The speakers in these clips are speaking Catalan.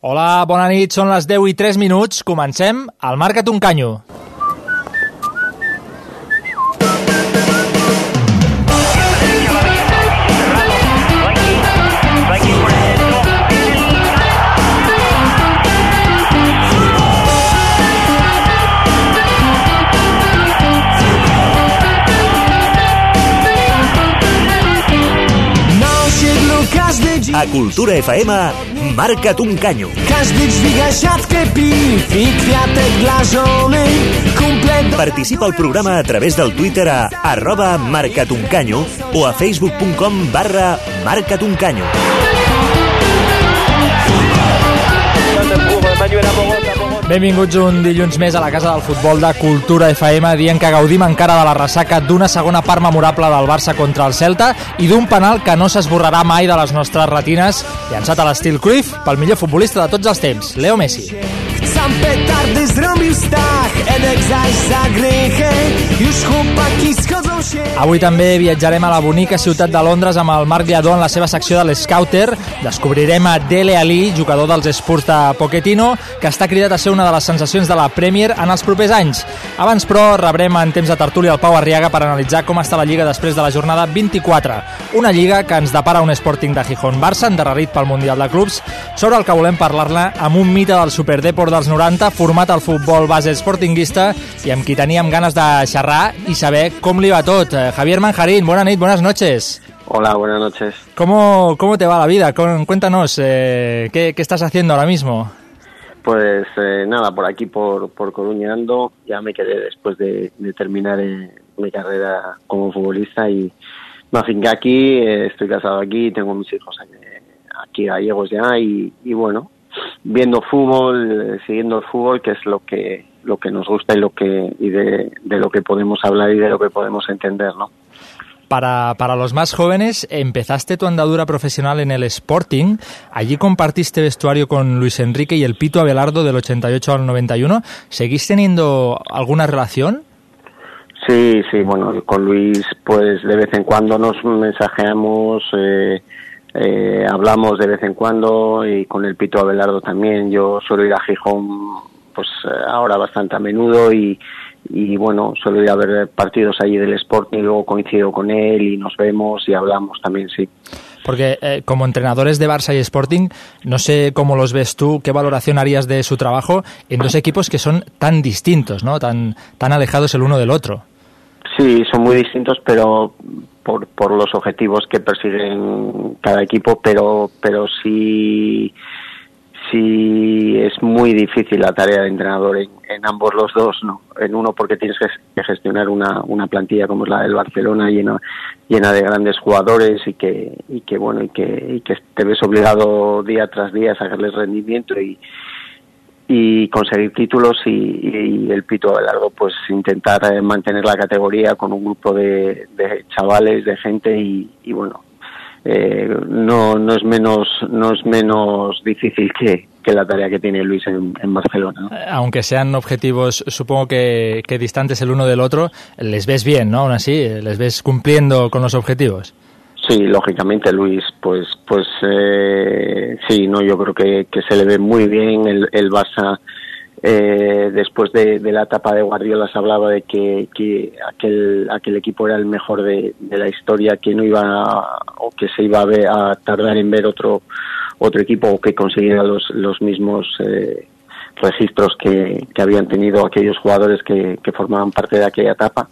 Hola, bona nit, són les 10 i 3 minuts. Comencem al Marca't un canyo. A Cultura FM Marca't un canyo. Każdy dźwiga siatkę piw i kwiatek dla żony. Kumple do... Participa al programa a través del Twitter a arroba marcatuncanyo o a facebook.com barra marcatuncanyo. Benvinguts un dilluns més a la Casa del Futbol de Cultura FM, dient que gaudim encara de la ressaca d'una segona part memorable del Barça contra el Celta i d'un penal que no s'esborrarà mai de les nostres retines, llançat a l'estil Cruyff pel millor futbolista de tots els temps, Leo Messi. Sam petardy Stach, Edek zaś za grychę. Już chłopaki schodzą się... Avui també viatjarem a la bonica ciutat de Londres amb el Marc Lladó en la seva secció de l'Scouter. Descobrirem a Dele Ali, jugador dels Spurs de Pochettino, que està cridat a ser una de les sensacions de la Premier en els propers anys. Abans, però, rebrem en temps de tertúlia el Pau Arriaga per analitzar com està la Lliga després de la jornada 24. Una Lliga que ens depara un Sporting de Gijón-Barça, endarrerit pel Mundial de Clubs, sobre el que volem parlar-ne amb un mite del Superdeport dels 90, format al futbol base sportinguista i amb qui teníem ganes de xerrar i saber com li va tot. Eh, Javier Manjarín, bona nit, buenas noches. Hola, buenas noches. ¿Cómo, cómo te va la vida? Cuéntanos, eh, ¿qué, ¿qué estás haciendo ahora mismo? Pues eh, nada, por aquí, por, por Coruña ando. Ya me quedé después de, de terminar eh, mi carrera como futbolista y me afinqué aquí. eh, estoy casado aquí, tengo mis hijos eh, aquí gallegos ya y, y bueno, viendo fútbol, eh, siguiendo el fútbol, que es lo que lo que nos gusta y lo que y de, de lo que podemos hablar y de lo que podemos entender, ¿no? Para, para los más jóvenes, empezaste tu andadura profesional en el Sporting. Allí compartiste vestuario con Luis Enrique y el Pito Abelardo del 88 al 91. ¿Seguís teniendo alguna relación? Sí, sí, bueno, con Luis pues de vez en cuando nos mensajeamos, eh, eh, hablamos de vez en cuando y con el Pito Abelardo también. Yo suelo ir a Gijón pues eh, ahora bastante a menudo y, y bueno, suelo ir a ver partidos allí del Sporting y luego coincido con él y nos vemos y hablamos también, sí. Porque eh, como entrenadores de Barça y Sporting, no sé cómo los ves tú, qué valoración harías de su trabajo en dos equipos que son tan distintos, ¿no? tan, tan alejados el uno del otro. Sí, son muy distintos, pero por, por los objetivos que persiguen cada equipo, pero, pero sí, sí es muy difícil la tarea de entrenador en, en ambos los dos, ¿no? En uno porque tienes que, gestionar una, una plantilla como es la del Barcelona llena, llena de grandes jugadores y que, y que bueno, y que, y que te ves obligado día tras día a sacarles rendimiento y, y conseguir títulos y, el Pito Abelardo pues intentar eh, mantener la categoría con un grupo de, de chavales, de gente y, bueno, eh, no, no es menos no es menos difícil que, que la tarea que tiene Luis en, Barcelona. Eh, Aunque sean objetivos, supongo que, que distantes el uno del otro, les ves bien, ¿no? Aún así, eh, les ves cumpliendo con los objetivos. Sí, lógicamente Luis, pues, pues eh, sí, no, yo creo que, que se le ve muy bien el, el Barça. Eh, después de, de la etapa de Guardiola se hablaba de que, que aquel, aquel equipo era el mejor de, de la historia, que no iba a- o que se iba a, ver, a tardar en ver otro otro equipo o que consiguiera los, los mismos eh, registros que, que habían tenido aquellos jugadores que, que formaban parte de aquella etapa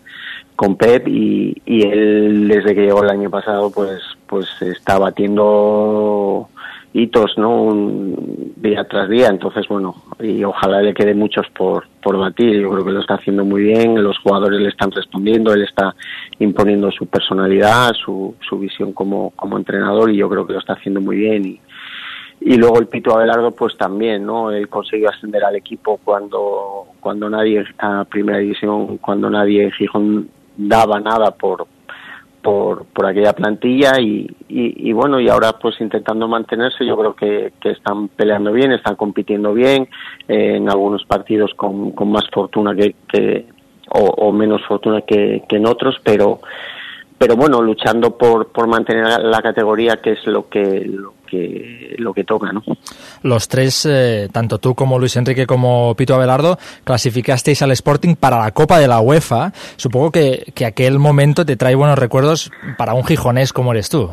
con Pep y, él desde que llegó el año pasado pues pues está batiendo hitos no Un día tras día. Entonces bueno y ojalá le quede muchos por por batir. Yo creo que lo está haciendo muy bien. Los jugadores le están respondiendo. Él está imponiendo su personalidad su, su visión como como entrenador y yo creo que lo está haciendo muy bien. Y y luego el Pito Abelardo pues también no él consiguió ascender al equipo cuando cuando nadie a primera división cuando nadie en Gijón daba nada por por, por aquella plantilla y, y, bueno y ahora pues intentando mantenerse yo creo que, que están peleando bien están compitiendo bien en algunos partidos con, con más fortuna que, que o, o menos fortuna que, que en otros pero pero bueno, luchando por, por mantener la categoría, que es lo que, lo que, lo que toca, ¿no? Los tres, eh, tanto tú como Luis Enrique como Pito Abelardo, clasificasteis al Sporting para la Copa de la UEFA. Supongo que, que aquel momento te trae buenos recuerdos para un gijonés como eres tú.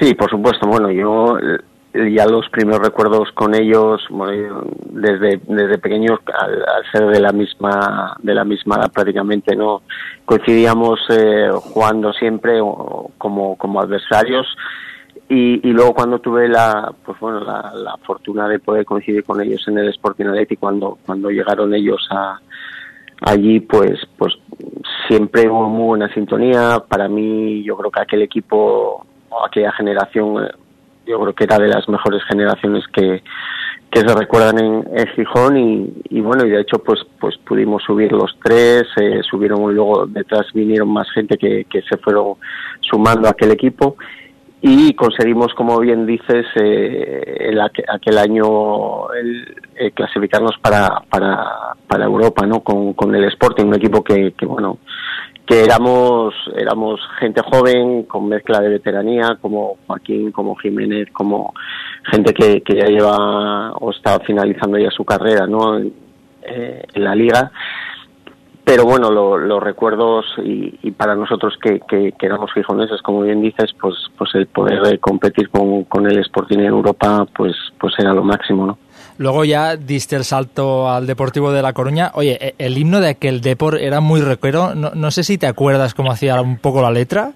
Sí, por supuesto. Bueno, yo ya los primeros recuerdos con ellos desde desde pequeños al, ser de la misma de la misma edad prácticamente no coincidíamos eh, jugando siempre como como adversarios y, y, luego cuando tuve la pues bueno la, la, fortuna de poder coincidir con ellos en el Sporting Athletic cuando cuando llegaron ellos a allí pues pues siempre hubo muy buena sintonía. Para mí yo creo que aquel equipo aquella generación eh, yo creo que era de las mejores generaciones que, que se recuerdan en, en Gijón y, y, bueno y de hecho pues pues pudimos subir los tres eh, subieron luego detrás vinieron más gente que, que se fueron sumando a aquel equipo y conseguimos como bien dices eh, el, aquel año el, el clasificarnos para, para para Europa no con, con el Sporting un equipo que, que bueno que éramos éramos gente joven con mezcla de veteranía como Joaquín como Jiménez como gente que, que ya lleva o está finalizando ya su carrera no eh, en la liga pero bueno lo, los recuerdos y, y para nosotros que, que, que, éramos gijoneses como bien dices pues pues el poder competir con, con el Sporting en Europa pues pues era lo máximo no Luego ya diste el salto al Deportivo de La Coruña. Oye, e, el himno de aquel Depor era muy recuero. No, no sé si te acuerdas cómo hacía un poco la letra.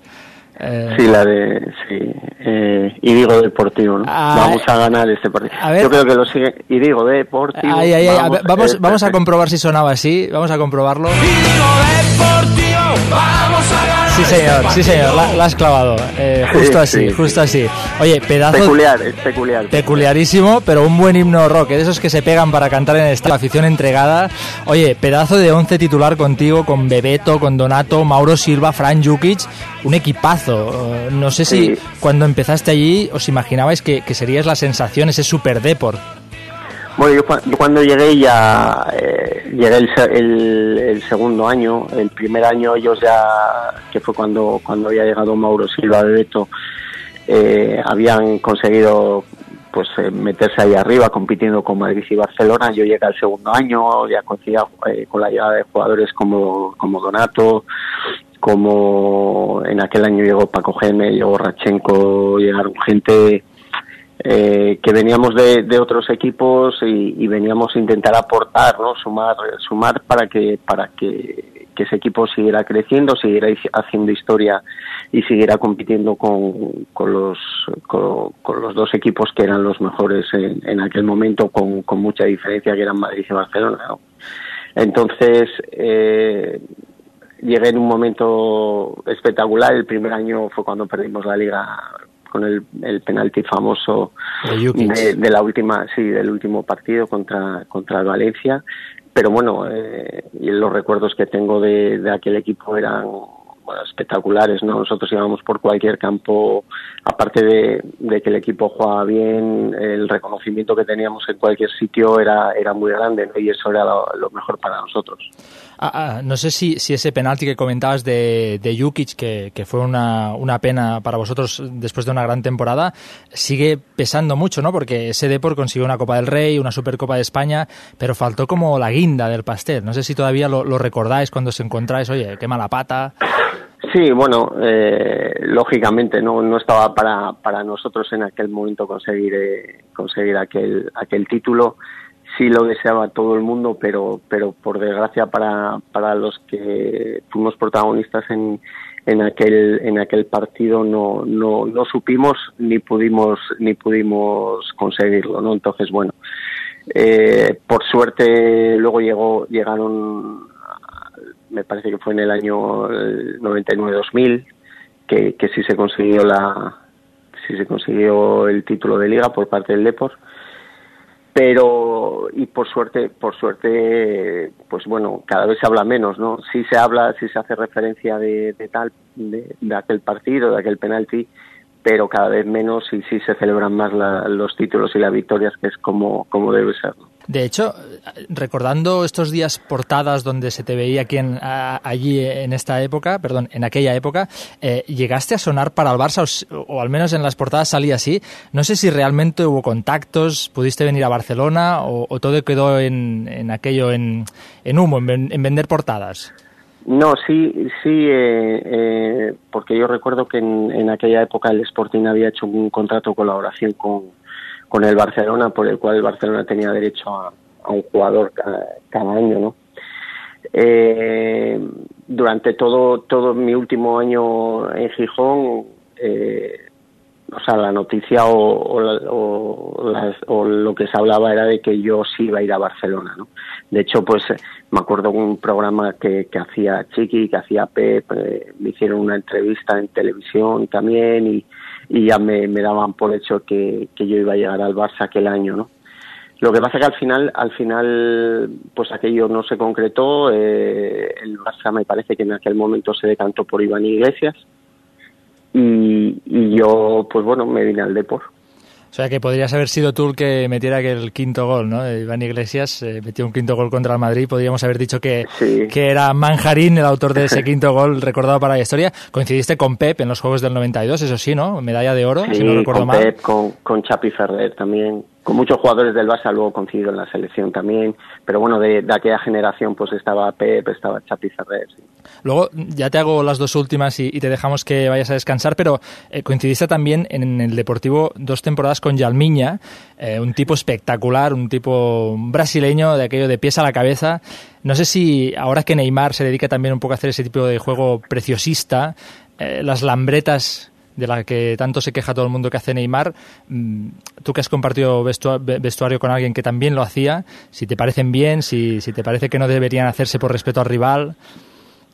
Eh... Sí, la de. Sí. Eh, y digo Deportivo, ¿no? Ah, vamos a ganar este partido. A ver, Yo creo que lo sigue. Y digo Deportivo. Ay, vamos, a, ver, vamos, vamos a comprobar si sonaba así. Vamos a comprobarlo. Y digo Deportivo, vamos a ganar. Sí, señor, sí, señor, la, la has clavado. Eh, justo sí, así, sí, justo sí. así. Oye, pedazo. Peculiar, es peculiar. Peculiarísimo, pero un buen himno rock, de esos que se pegan para cantar en esta afición entregada. Oye, pedazo de once titular contigo, con Bebeto, con Donato, Mauro Silva, Fran Jukic, un equipazo. No sé si cuando empezaste allí os imaginabais que, que serías la sensación, ese super deport. Bueno, yo, yo, cuando llegué ya eh, llegué el, el, el, segundo año, el primer año ellos ya, que fue cuando, cuando había llegado Mauro Silva de Beto, eh, habían conseguido pues eh, meterse ahí arriba compitiendo con Madrid y Barcelona. Yo llegué al segundo año, ya coincidía eh, con la llegada de jugadores como, como Donato, como en aquel año llegó Paco Geme, llegó Rachenko, llegaron gente eh, que veníamos de, de otros equipos y, y, veníamos a intentar aportar, ¿no? Sumar, sumar para que, para que, ese equipo siguiera creciendo, siguiera haciendo historia y siguiera compitiendo con, con los, con, los dos equipos que eran los mejores en, en aquel momento, con, mucha diferencia, que eran Madrid y Barcelona. Entonces, eh, llegué en un momento espectacular. El primer año fue cuando perdimos la liga con el, el penalti famoso de, de, la última, sí, del último partido contra, contra el Valencia. Pero bueno, eh, los recuerdos que tengo de, de aquel equipo eran bueno, espectaculares, ¿no? Nosotros íbamos por cualquier campo, aparte de, de, que el equipo jugaba bien, el reconocimiento que teníamos en cualquier sitio era, era muy grande, ¿no? Y eso era lo, lo mejor para nosotros. Ah, ah, no sé si, si, ese penalti que comentabas de, de Jukic, que, fue una, una, pena para vosotros después de una gran temporada, sigue pesando mucho, ¿no? Porque ese Depor consiguió una Copa del Rey, una Supercopa de España, pero faltó como la guinda del pastel. No sé si todavía lo, lo recordáis cuando os encontráis, oye, qué mala pata. Sí, bueno, eh, lógicamente no, no estaba para, para nosotros en aquel momento conseguir, eh, conseguir aquel, aquel título sí lo deseaba todo el mundo, pero, pero por desgracia para, para los que fuimos protagonistas en, en aquel, en aquel partido no, no, no supimos ni pudimos, ni pudimos conseguirlo, ¿no? Entonces, bueno, eh, por suerte luego llegó, llegaron, me parece que fue en el año 99-2000, que, que sí se consiguió la, sí se consiguió el título de liga por parte del Depor pero y por suerte por suerte pues bueno cada vez se habla menos no sí se habla sí se hace referencia de, tal de, aquel partido de aquel penalti pero cada vez menos y sí se celebran más los títulos y las victorias que es como como debe ser. De hecho, recordando estos días portadas donde se te veía aquí allí en esta época, perdón, en aquella época, eh, llegaste a sonar para el Barça, o, al menos en las portadas salía así. No sé si realmente hubo contactos, pudiste venir a Barcelona o, todo quedó en, aquello, en, humo, en, vender portadas. No, sí, sí, eh, eh, porque yo recuerdo que en, en aquella época el Sporting había hecho un contrato de colaboración con, con el Barcelona, por el cual el Barcelona tenía derecho a, un jugador cada, año, ¿no? Eh, durante todo todo mi último año en Gijón, eh, o sea, la noticia o, lo que se hablaba era de que yo sí iba a ir a Barcelona, ¿no? De hecho, pues me acuerdo un programa que, que hacía Chiqui, que hacía Pep, eh, me hicieron una entrevista en televisión también y, y ya me, daban por hecho que, que, yo iba a llegar al Barça aquel año, ¿no? Lo que pasa que al final, al final, pues aquello no se concretó. Eh, el Barça me parece que en aquel momento se decantó por Iván Iglesias y, y yo, pues bueno, me vine al Depor. O sea que podrías haber sido tú el que metiera el quinto gol, ¿no? Iván Iglesias eh, metió un quinto gol contra el Madrid. Podríamos haber dicho que, que era Manjarín el autor de ese quinto gol recordado para la historia. Coincidiste con Pep en los Juegos del 92, eso sí, ¿no? Medalla de oro, si no recuerdo con mal. Pep, con, con Chapi Ferrer también con muchos jugadores del Barça luego coincidido en la selección también, pero bueno, de, aquella generación pues estaba Pep, estaba Chapi. Luego ya te hago las dos últimas y, te dejamos que vayas a descansar, pero eh, coincidiste también en el Deportivo dos temporadas con Yalmiña, eh, un tipo espectacular, un tipo brasileño de aquello de pies a la cabeza. No sé si ahora que Neymar se dedica también un poco a hacer ese tipo de juego preciosista, eh, las lambretas de la que tanto se queja todo el mundo que hace Neymar, mm, tú que has compartido vestuario con alguien que también lo hacía, si te parecen bien, si, si te parece que no deberían hacerse por respeto al rival,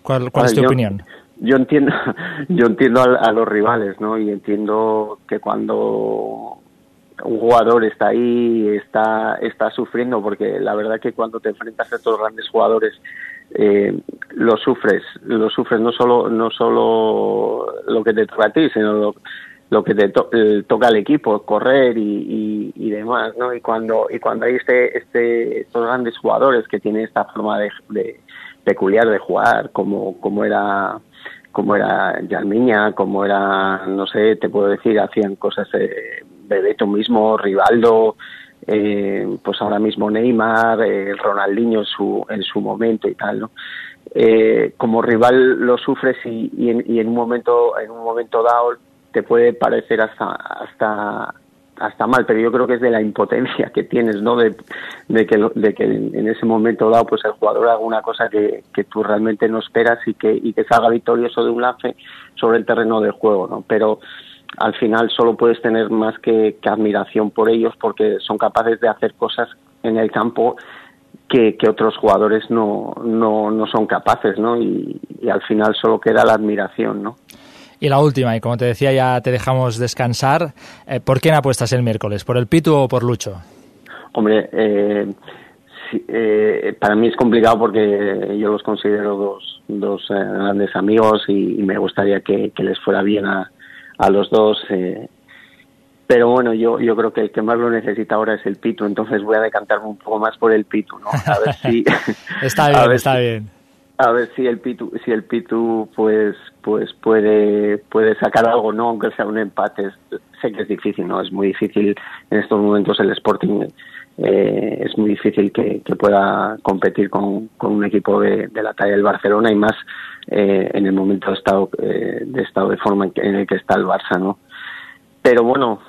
¿cuál, cuál es tu opinión? Yo entiendo, yo entiendo a, los rivales, ¿no? Y entiendo que cuando un jugador está ahí, está, está sufriendo, porque la verdad que cuando te enfrentas a estos grandes jugadores eh, lo sufres, lo sufres no solo, no solo lo que te toca a ti, sino lo, que te eh, toca al equipo, correr y, y, demás, ¿no? Y cuando, y cuando hay este, este, estos grandes jugadores que tienen esta forma de, peculiar de jugar, como, como era como era Yalmiña, como era, no sé, te puedo decir, hacían cosas eh, Bebeto mismo, Rivaldo, eh, pues ahora mismo Neymar, eh, Ronaldinho en su, en su momento y tal, ¿no? Eh, como rival lo sufres y, y, en, y, en, un momento en un momento dado te puede parecer hasta hasta hasta mal pero yo creo que es de la impotencia que tienes no de, de que de que en, ese momento dado pues el jugador haga una cosa que, que tú realmente no esperas y que y que salga victorioso de un lance sobre el terreno de juego no pero al final solo puedes tener más que, admiración por ellos porque son capaces de hacer cosas en el campo que, otros jugadores no, no, no, son capaces, ¿no? Y, al final solo queda la admiración, ¿no? Y la última, y como te decía, ya te dejamos descansar. Eh, ¿Por quién apuestas el miércoles? ¿Por el Pitu o por Lucho? Hombre, eh, eh, para mí es complicado porque yo los considero dos, dos grandes amigos y, me gustaría que les fuera bien a, a los dos. Eh, pero bueno, yo, yo creo que el que más lo necesita ahora es el Pitu, entonces voy a decantarme un poco más por el Pitu, ¿no? A ver si... está bien, está bien. A ver si el Pitu, si el Pitu pues, pues puede, puede sacar algo, ¿no? Aunque sea un empate. Sé que es difícil, ¿no? Es muy difícil en estos momentos el Sporting eh, es muy difícil que, pueda competir con, un equipo de, la talla del Barcelona y más eh, en el momento de estado, eh, de estado de forma en, el que está el Barça, ¿no? Pero bueno,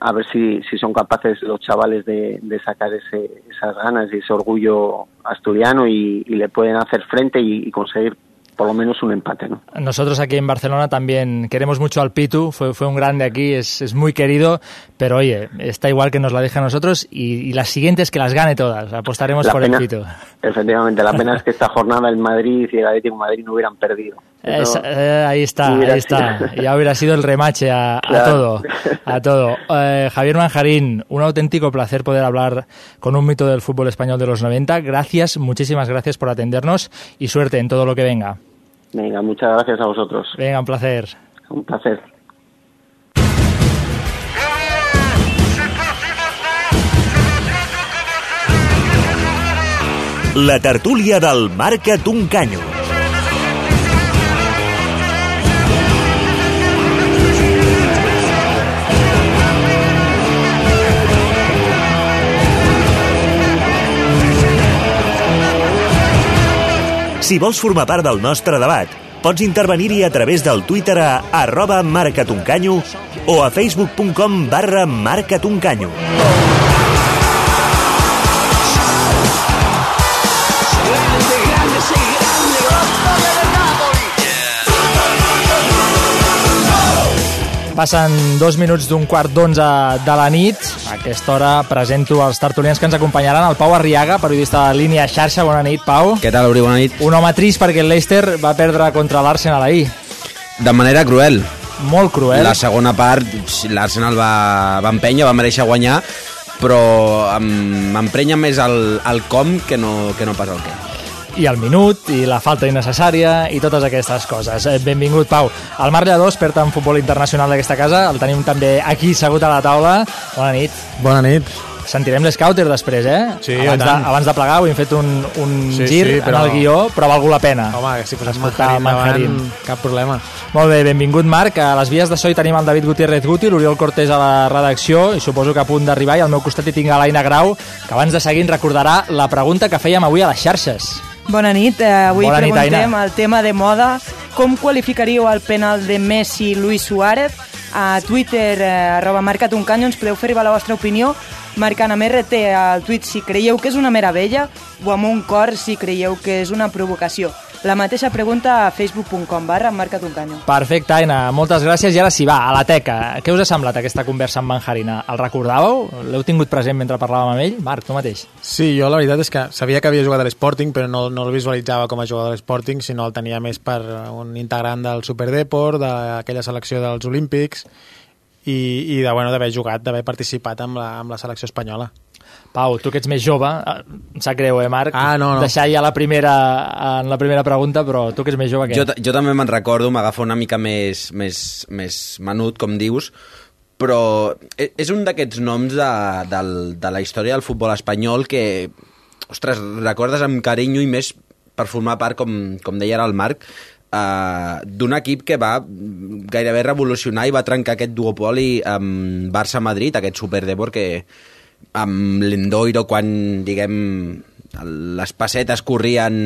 a ver si, si son capaces los chavales de, sacar esas ganas y ese orgullo asturiano y, le pueden hacer frente y, conseguir por lo menos un empate, ¿no? Nosotros aquí en Barcelona también queremos mucho al Pitu, fue, fue un grande aquí, es, es muy querido, pero oye, está igual que nos la deje a nosotros y, y las siguientes que las gane todas, apostaremos La por pena- el Pitu. Efectivamente, la pena es que esta jornada el Madrid y el Atlético de Madrid no hubieran perdido. Es- eh, ahí está, ahí está. Ya hubiera sido el remache a, todo. A todo. Eh, Javier Manjarín, un auténtico placer poder hablar con un mito del fútbol español de los 90. Gracias, muchísimas gracias por atendernos y suerte en todo lo que venga. Venga, muchas gracias a vosotros. Venga, un placer. Un placer. La tertúlia del Marca't un Si vols formar part del nostre debat, pots intervenir-hi a través del Twitter a arroba marcatuncanyo o a facebook.com barra marcatuncanyo. Passen dos minuts d'un quart d'onze de la nit. A aquesta hora presento els tertulians que ens acompanyaran. El Pau Arriaga, periodista de línia xarxa. Bona nit, Pau. Què tal, Uri? Bona nit. Un home trist perquè el Leicester va perdre contra l'Arsenal ahir. De manera cruel. Molt cruel. La segona part, l'Arsenal va, va empènyer, va mereixer guanyar, però em- m'emprenya més el, el com que no, que no pas el què. I el minut, i la falta innecessària, i totes aquestes coses. Eh, Benvingut, Pau. El Marc Lledó, expert en futbol internacional d'aquesta casa, el tenim també aquí segut a la taula. Bona nit. Bona nit. Sentirem l'escouter després, eh? Sí, abans, de, abans de plegar ho hem fet un, un Sí, gir sí, en però- el guió, però ha valgut la pena. Home, que si posem Escoltar Manjarín Manjarín. davant, cap problema. Molt bé, benvingut Marc. A les vies de so hi tenim el David Gutiérrez Guti, l'Oriol Cortés a la redacció i suposo que a punt d'arribar i al meu costat hi tinc l'Aina Grau, que abans de seguir recordarà la pregunta que fèiem avui a les xarxes. Bona nit, eh, avui Bona nit, preguntem Aina. el tema de moda. Com qualificaríeu el penal de Messi i Luis Suárez? A Twitter, eh, arroba marcat un canyo, ens podeu fer arribar la vostra opinió marcant amb RT al tuit si creieu que és una meravella o amb un cor si creieu que és una provocació. La mateixa pregunta a facebook.com barra marcat un canyo. Perfecte, Aina, moltes gràcies. I ara sí, va, a la teca. Què us ha semblat aquesta conversa amb Manjarina? El recordàveu? L'heu tingut present mentre parlàvem amb ell? Marc, tu mateix. Sí, jo la veritat és que sabia que havia jugat a l'Sporting, però no, no el visualitzava com a jugador de l'Sporting, sinó el tenia més per un integrant del Superdeport, d'aquella selecció dels Olímpics, i, i de, bueno, d'haver jugat, d'haver participat amb la, amb la selecció espanyola. Pau, tu que ets més jove, eh, em sap greu, eh, Marc? Ah, no, no. Deixar ja la primera, en la primera pregunta, però tu que ets més jove, què? Jo, jo també me'n recordo, m'agafa una mica més, més, més menut, com dius, però e- és un d'aquests noms de, del, de la història del futbol espanyol que, ostres, recordes amb carinyo i més per formar part, com, com deia ara el Marc, uh, d'un equip que va gairebé revolucionar i va trencar aquest duopoli amb Barça-Madrid, aquest superdeport que amb l'Endoiro quan, diguem, les pessetes corrien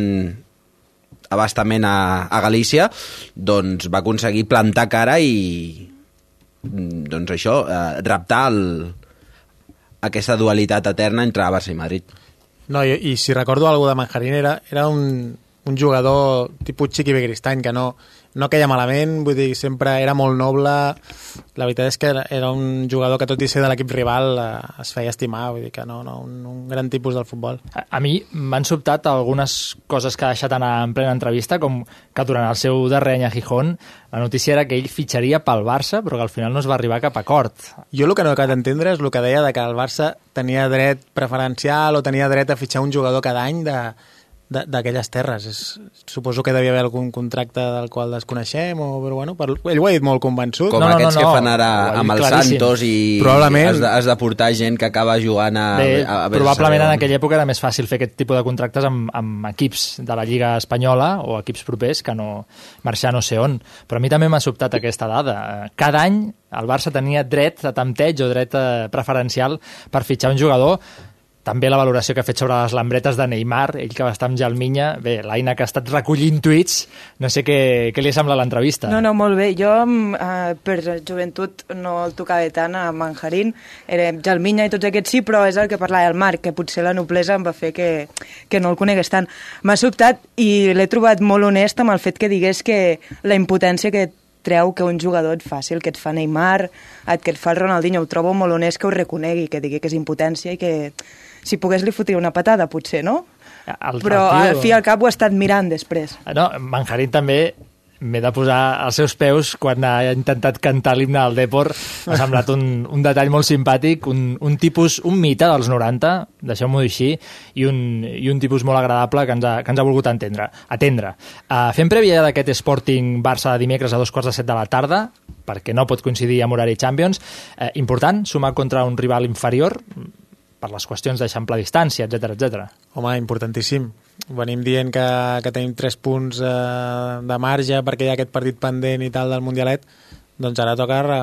abastament a, a Galícia, doncs va aconseguir plantar cara i doncs això, eh, raptar el, aquesta dualitat eterna entre Barça i Madrid. No, i, i si recordo alguna de Manjarín era, era un, un jugador tipus Chiqui Begristany, que no, no queia malament, vull dir, sempre era molt noble. La veritat és que era, un jugador que tot i ser de l'equip rival eh, es feia estimar, vull dir que no, no, un, un gran tipus del futbol. A, a mi m'han sobtat algunes coses que ha deixat anar en plena entrevista, com que durant el seu darrer any a Gijón la notícia era que ell fitxaria pel Barça, però que al final no es va arribar a cap acord. Jo el que no he acabat d'entendre és el que deia de que el Barça tenia dret preferencial o tenia dret a fitxar un jugador cada any de- d'aquelles terres. És, suposo que devia haver algun contracte del qual desconeixem, o, però bueno, per, ell ho ha dit molt convençut. Com No, no, aquests no, no. que fan ara amb el claríssim. Santos i Probablement. has de, has de portar gent que acaba jugant a... Bé, a, a, a probablement en aquella època era més fàcil fer aquest tipus de contractes amb, amb equips de la Lliga Espanyola o equips propers que no marxar no sé on. Però a mi també m'ha sobtat aquesta dada. Cada any el Barça tenia dret a tempteig o dret eh, preferencial per fitxar un jugador també la valoració que ha fet sobre les lambretes de Neymar, ell que va estar amb Jalminya. Bé, l'Aina que ha estat recollint tuits, no sé què, què li sembla l'entrevista. No, no, molt bé. Jo, eh, per joventut, no el tocava tant a Manjarín. Era Jalminya i tots aquests sí, però és el que parlava el Marc, que potser la noblesa em va fer que, que no el conegués tant. M'ha sobtat i l'he trobat molt honest amb el fet que digués que la impotència que treu que un jugador et faci el que et fa Neymar, el que et fa el Ronaldinho. Ho trobo molt honest que ho reconegui, que digui que és impotència i que si pogués li fotria una patada, potser, no? El, Però el al fi i al cap ho ha estat mirant després. No, Manjarín també m'he de posar als seus peus quan ha intentat cantar l'himne del Depor. M'ha semblat un, un detall molt simpàtic, un, un tipus, un mite dels 90, deixeu-m'ho dir així, i un, i un tipus molt agradable que ens ha, que ens ha volgut entendre, atendre. Uh, fem prèvia d'aquest Sporting Barça de dimecres a dos quarts de set de la tarda, perquè no pot coincidir amb horari Champions. Uh, important, sumar contra un rival inferior, per les qüestions d'eixamplar distància, etc etc. Home, importantíssim. Venim dient que, que tenim 3 punts eh, de marge perquè hi ha aquest partit pendent i tal del Mundialet, doncs ara toca re,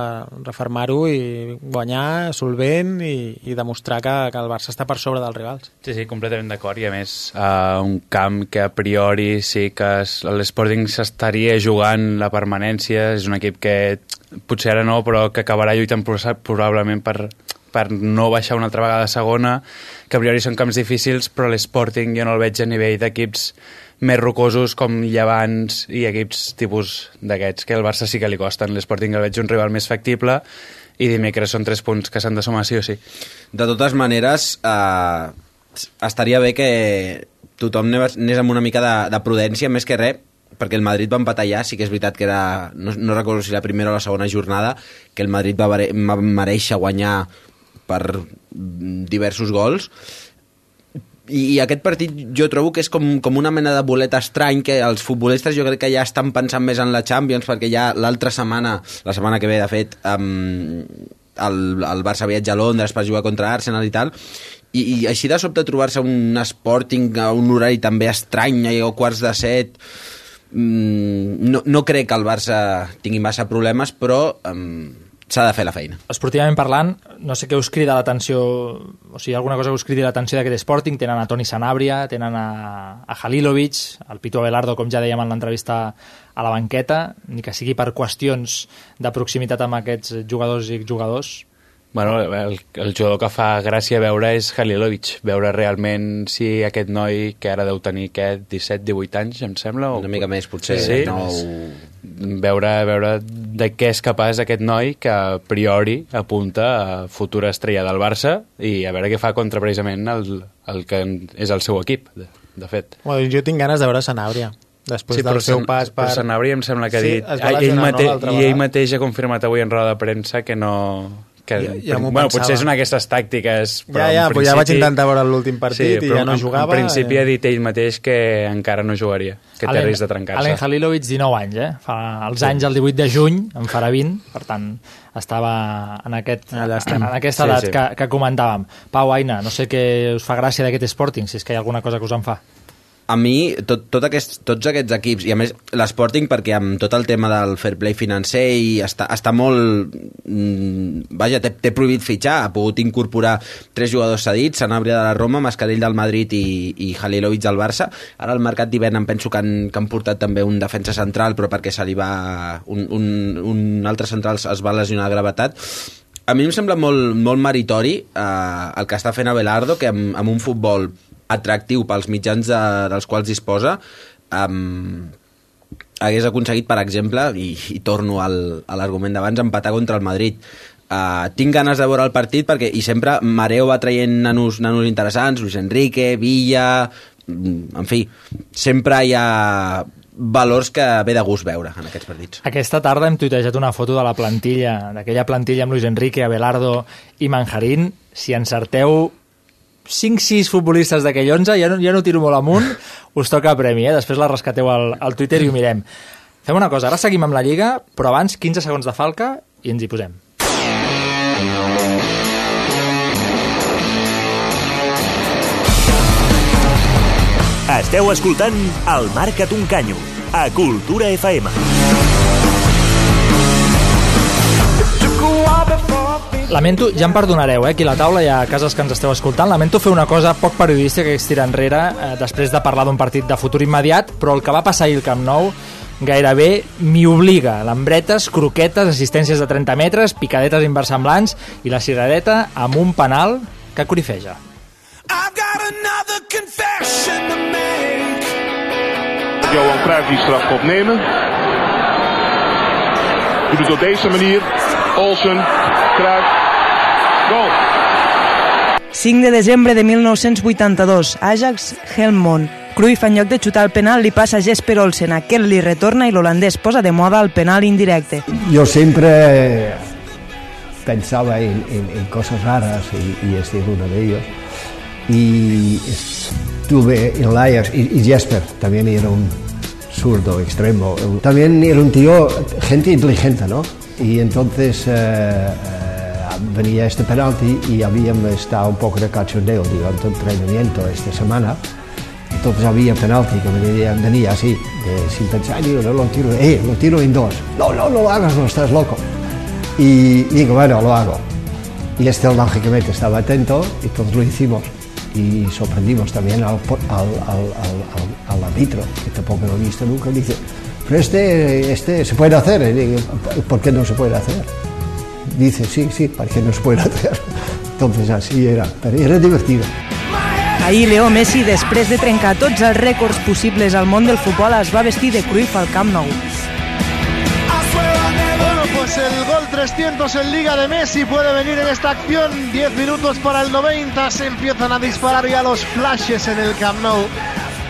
reformar-ho i guanyar solvent i, i demostrar que, que el Barça està per sobre dels rivals. Sí, sí, completament d'acord i a més uh, un camp que a priori sí que l'Sporting s'estaria jugant la permanència, és un equip que potser ara no, però que acabarà lluitant probablement per, per no baixar una altra vegada a segona, que a priori són camps difícils, però l'Sporting jo no el veig a nivell d'equips més rocosos com Llevants i equips tipus d'aquests, que el Barça sí que li costen. L'Sporting el veig un rival més factible i dimecres són tres punts que s'han de sumar sí o sí. De totes maneres, eh, estaria bé que tothom anés amb una mica de, de prudència, més que res, perquè el Madrid va empatar ja, sí que és veritat que era, no, no recordo si la primera o la segona jornada, que el Madrid va, va mereixer guanyar per diversos gols. I, i aquest partit jo trobo que és com, com una mena de bolet estrany que els futbolistes jo crec que ja estan pensant més en la Champions perquè ja l'altra setmana, la setmana que ve de fet um, el, el Barça viatja a Londres per jugar contra Arsenal i tal i, i així de sobte trobar-se un Sporting a un horari també estrany o quarts de set mm, no, no crec que el Barça tingui massa problemes però um, s'ha de fer la feina. Esportivament parlant, no sé què us crida l'atenció, o sigui, alguna cosa que us cridi l'atenció d'aquest Sporting, tenen a Toni Sanabria, tenen a, a Halilovic, al Pitu Abelardo, com ja dèiem en l'entrevista a la banqueta, ni que sigui per qüestions de proximitat amb aquests jugadors i jugadors, Bueno, el, el jugador que fa gràcia veure és Halilovic, veure realment si aquest noi, que ara deu tenir aquest 17-18 anys, em sembla... O... Una mica més, potser. Sí, no... veure, veure de què és capaç aquest noi que a priori apunta a futura estrella del Barça i a veure què fa contra precisament el, el que és el seu equip, de, de fet. Bueno, jo tinc ganes de veure Sanabria després sí, del seu pas per... Sanabria em sembla que ha dit... Sí, ell, mate... no, I ell mateix ha confirmat avui en roda de premsa que no que, ja, ja bueno, potser és una d'aquestes tàctiques però ja, ja, principi, ja vaig intentar veure l'últim partit sí, i ja no jugava en principi ha dit ell mateix que encara no jugaria que té risc de trencar-se. Alen Halilovic 19 anys, eh? fa els anys el 18 de juny en farà 20, per tant estava en, aquest, en aquesta edat sí, sí. Que, que comentàvem. Pau, Aina, no sé què us fa gràcia d'aquest Sporting si és que hi ha alguna cosa que us en fa a mi, tot, tot aquest, tots aquests equips, i a més l'Sporting perquè amb tot el tema del fair play financer i està, està molt... Mm, vaja, té prohibit fitxar, ha pogut incorporar tres jugadors cedits, Sanabria de la Roma, Mascarell del Madrid i, i Halilovic del Barça. Ara al mercat d'hivern em penso que han, que han portat també un defensa central, però perquè se li va... Un, un, un altre central es va lesionar de gravetat. A mi em sembla molt, molt meritori eh, el que està fent Abelardo, que amb, amb un futbol atractiu pels mitjans de, dels quals disposa, um, hagués aconseguit, per exemple, i, i torno al, a l'argument d'abans, empatar contra el Madrid. Uh, tinc ganes de veure el partit perquè i sempre Mareo va traient nanos, nanos interessants, Luis Enrique, Villa, mm, en fi, sempre hi ha valors que ve de gust veure en aquests partits. Aquesta tarda hem tuitejat una foto de la plantilla, d'aquella plantilla amb Luis Enrique, Abelardo i Manjarín. Si encerteu 5-6 futbolistes d'aquell 11, ja no, ja no tiro molt amunt, us toca premi, eh? després la rescateu al, al Twitter i ho mirem. Fem una cosa, ara seguim amb la Lliga, però abans 15 segons de falca i ens hi posem. Esteu escoltant el Marca't un canyo, a Cultura FM. Lamento, ja em perdonareu, eh, aquí a la taula i a cases que ens esteu escoltant, lamento fer una cosa poc periodística que és tirar enrere eh, després de parlar d'un partit de futur immediat, però el que va passar ahir al Camp Nou gairebé m'hi obliga. Lambretes, croquetes, assistències de 30 metres, picadetes inversemblants i la ciradeta amb un penal que corifeja. I've got another confession to make. Johan Cruijff die strafkop nemen. Doet het op deze manier. Olsen, Cruijff, goal. 5 de desembre de 1982, Ajax Helmond. Cruyff, en lloc de xutar el penal, li passa a Jesper Olsen. Aquest li retorna i l'holandès posa de moda el penal indirecte. Yo siempre pensaba en, en- en cosas raras y, y este es uno de ellos. Y estuve en el Ajax y, y Jesper también era un zurdo extremo. También era un tío, gente inteligente, ¿no? Y entonces eh, eh, venía este penalti y habíamos estado un poco de cachondeo durante el entrenamiento esta semana. Entonces había penalti que venía, venía así, de- sin pensar, digo, no lo tiro, eh, lo tiro en dos. No, no, no lo hagas, no estás loco. Y digo, bueno, lo hago. Y este lógicamente estaba atento y todos lo hicimos. Y sorprendimos también al, al, al, al, árbitro, que tampoco lo he visto nunca. y Dice, pero este, este se puede hacer. Y digo, ¿por qué no se puede hacer? Dice, sí, sí, ¿por qué no se puede hacer? Entonces así era, pero era divertido. Ahir Leo Messi, després de trencar tots els rècords possibles al món del futbol, es va vestir de Cruyff al Camp Nou. Bueno, pues el gol 300 en Liga de Messi puede venir en esta acción. 10 minutos para el 90. Se empiezan a disparar ya los flashes en el Camp Nou.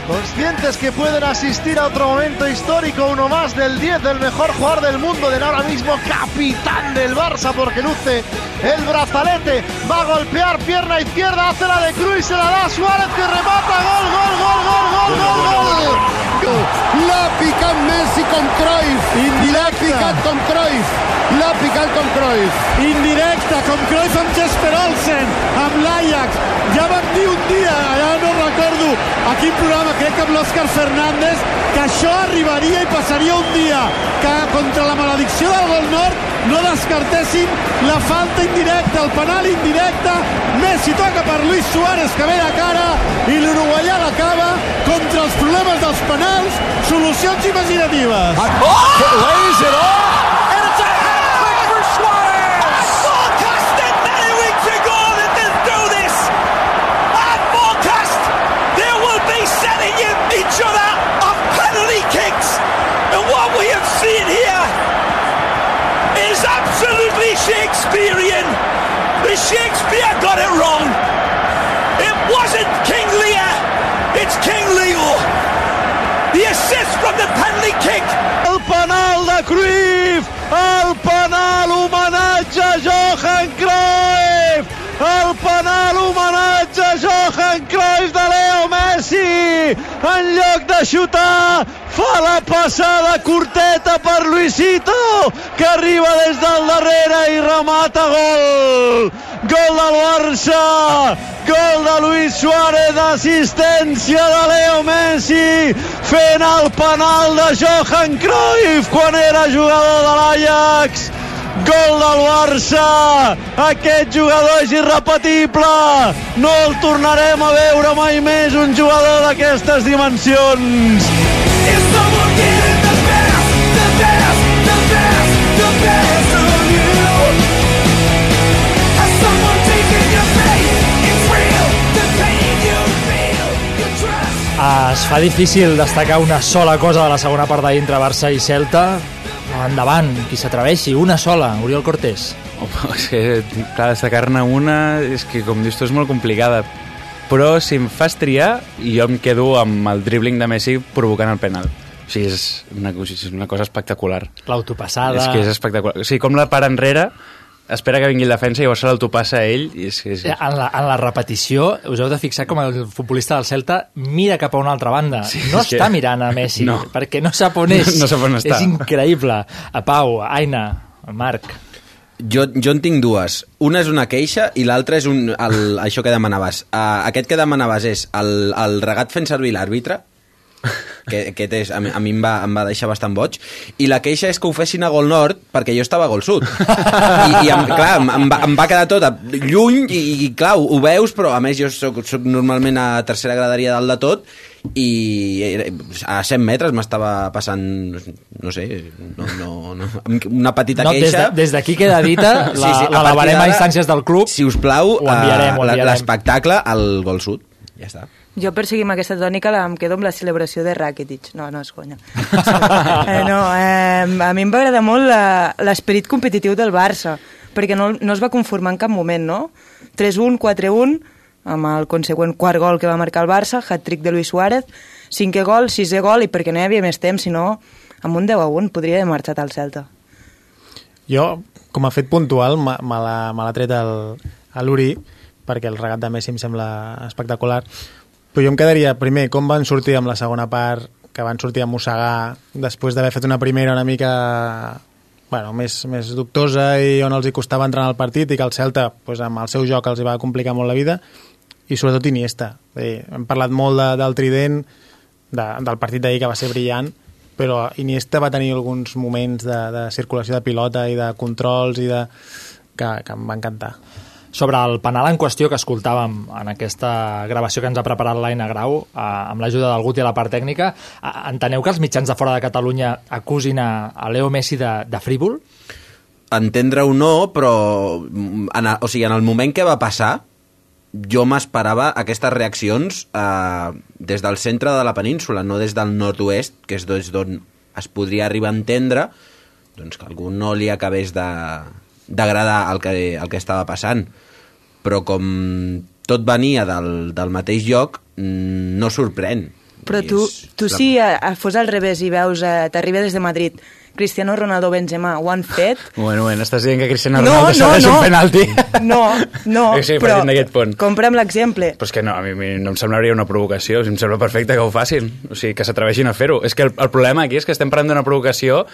Conscientes que pueden asistir a otro momento histórico, uno más del 10 del mejor jugador del mundo, del ahora mismo capitán del Barça, porque luce el brazalete, va a golpear pierna izquierda, hace la de Cruz, se la da a Suárez que remata, gol, gol, gol, gol, gol, gol, gol. L'ha picat Messi com Cruyff. L'ha picat com Cruyff. L'ha picat com Cruyff. indirecte, com Cruyff amb Jesper Olsen, amb l'Ajax. Ja vam dir un dia, ara no recordo a quin programa, crec que amb l'Òscar Fernández, que això arribaria i passaria un dia, que contra la maledicció del gol nord no descartessin la falta indirecta, el penal indirecte. Messi toca per Luis Suárez, que ve de cara, i l'uruguaià l'acaba contra els problemes dels penals, solucions imaginatives. Lays it off, from the penalty kick El penal de Cruyff! El penal homenatge a Johan Cruyff! El penal homenatge a Johan Cruyff de Leo Messi! En lloc de xutar, fa la passada curteta per Luisito, que arriba des del darrere i remata gol! Gol del Barça! Gol de Luis Suárez, assistència de Leo Messi, fent el penal de Johan Cruyff quan era jugador de l'Ajax. Gol del Barça! Aquest jugador és irrepetible! No el tornarem a veure mai més, un jugador d'aquestes dimensions! Es fa difícil destacar una sola cosa de la segona part d'ahir entre Barça i Celta. Endavant, qui s'atreveixi, una sola, Oriol Cortés. Home, és que, clar, destacar-ne una és que, com dius tu, és molt complicada. Però si em fas triar, jo em quedo amb el dribbling de Messi provocant el penal. O sigui, és una, és una cosa espectacular. L'autopassada... És que és espectacular. O sigui, com la para enrere, espera que vingui el defensa i llavors se l'autopassa a ell. I és, és... En la, en la repetició, us heu de fixar com el futbolista del Celta mira cap a una altra banda. Sí, no és que- està mirant a Messi, No. perquè no sap on és. No sap on està. És increïble. A Pau, a Aina, a Marc. Jo, jo en tinc dues. Una és una queixa i l'altra és un, el, això que demanaves. Uh, aquest que demanaves és el, el regat fent servir l'àrbitre. Que aquest és, a, mi, a mi em va, em va deixar bastant boig. I la queixa és que ho fessin a Gol Nord perquè jo estava a Gol Sud. I, i em, clar, em, em, va, em va quedar tot a- lluny i, i clar, ho, ho veus, però a més jo soc, soc normalment a tercera graderia dalt de tot i a 100 metres m'estava passant no sé, no, no, no, una petita No, queixa. de- des d'aquí queda dita, la- a la elevarem partir a instàncies del club. Si us plau, eh, l'espectacle al Gol Sud. Ja està Jo per seguir amb aquesta tònica la- em quedo amb la celebració de Rakitic. No, no és conya. eh, no, eh, a mi em va agradar molt l'esperit competitiu del Barça, perquè no, no es va conformar en cap moment, no? 3-1, 4-1, amb el consegüent quart gol que va marcar el Barça, hat-trick de Luis Suárez, cinquè gol, sisè gol, i perquè no hi havia més temps, sinó amb un 10-1 podria haver marxat al Celta. Jo, com a fet puntual, me me l'ha tret el, a l'Uri, perquè el regat de Messi em sembla espectacular. Però jo em quedaria, primer, com van sortir amb la segona part, que van sortir a mossegar després d'haver fet una primera una mica bueno, més, més dubtosa i on els hi costava entrar al partit i que el Celta, pues, amb el seu joc, els hi va complicar molt la vida i sobretot Iniesta. Bé, hem parlat molt de, del trident, de, del partit d'ahir que va ser brillant, però Iniesta va tenir alguns moments de, de circulació de pilota i de controls i de... que, que em va encantar. Sobre el penal en qüestió que escoltàvem en aquesta gravació que ens ha preparat l'Aina Grau, eh, amb l'ajuda del Guti a la part tècnica, eh, enteneu que els mitjans de fora de Catalunya acusin a, a Leo Messi de, de frívol? entendre-ho no, però mm, en, o sigui, en el moment que va passar jo m'esperava aquestes reaccions eh, des del centre de la península, no des del nord-oest, que és d'on es podria arribar a entendre doncs que algú no li acabés de- d'agradar el, que, el que estava passant. Però com tot venia del, del mateix lloc, mm, no sorprèn. Però tu, és- tu és la- si eh, fos al revés i veus, eh, t'arriba des de Madrid, Cristiano Ronaldo, Benzema, ho han fet, Bueno, bueno, estàs dient que Cristiano No, Ronaldo no, serveix no. un penalti. No, no, sí, però punt. compra'm l'exemple. Però és que no, a mi, a mi no em semblaria una provocació, em sembla perfecte que ho facin, o sigui, que s'atreveixin a fer-ho. És que el, el problema aquí és que estem parlant d'una provocació,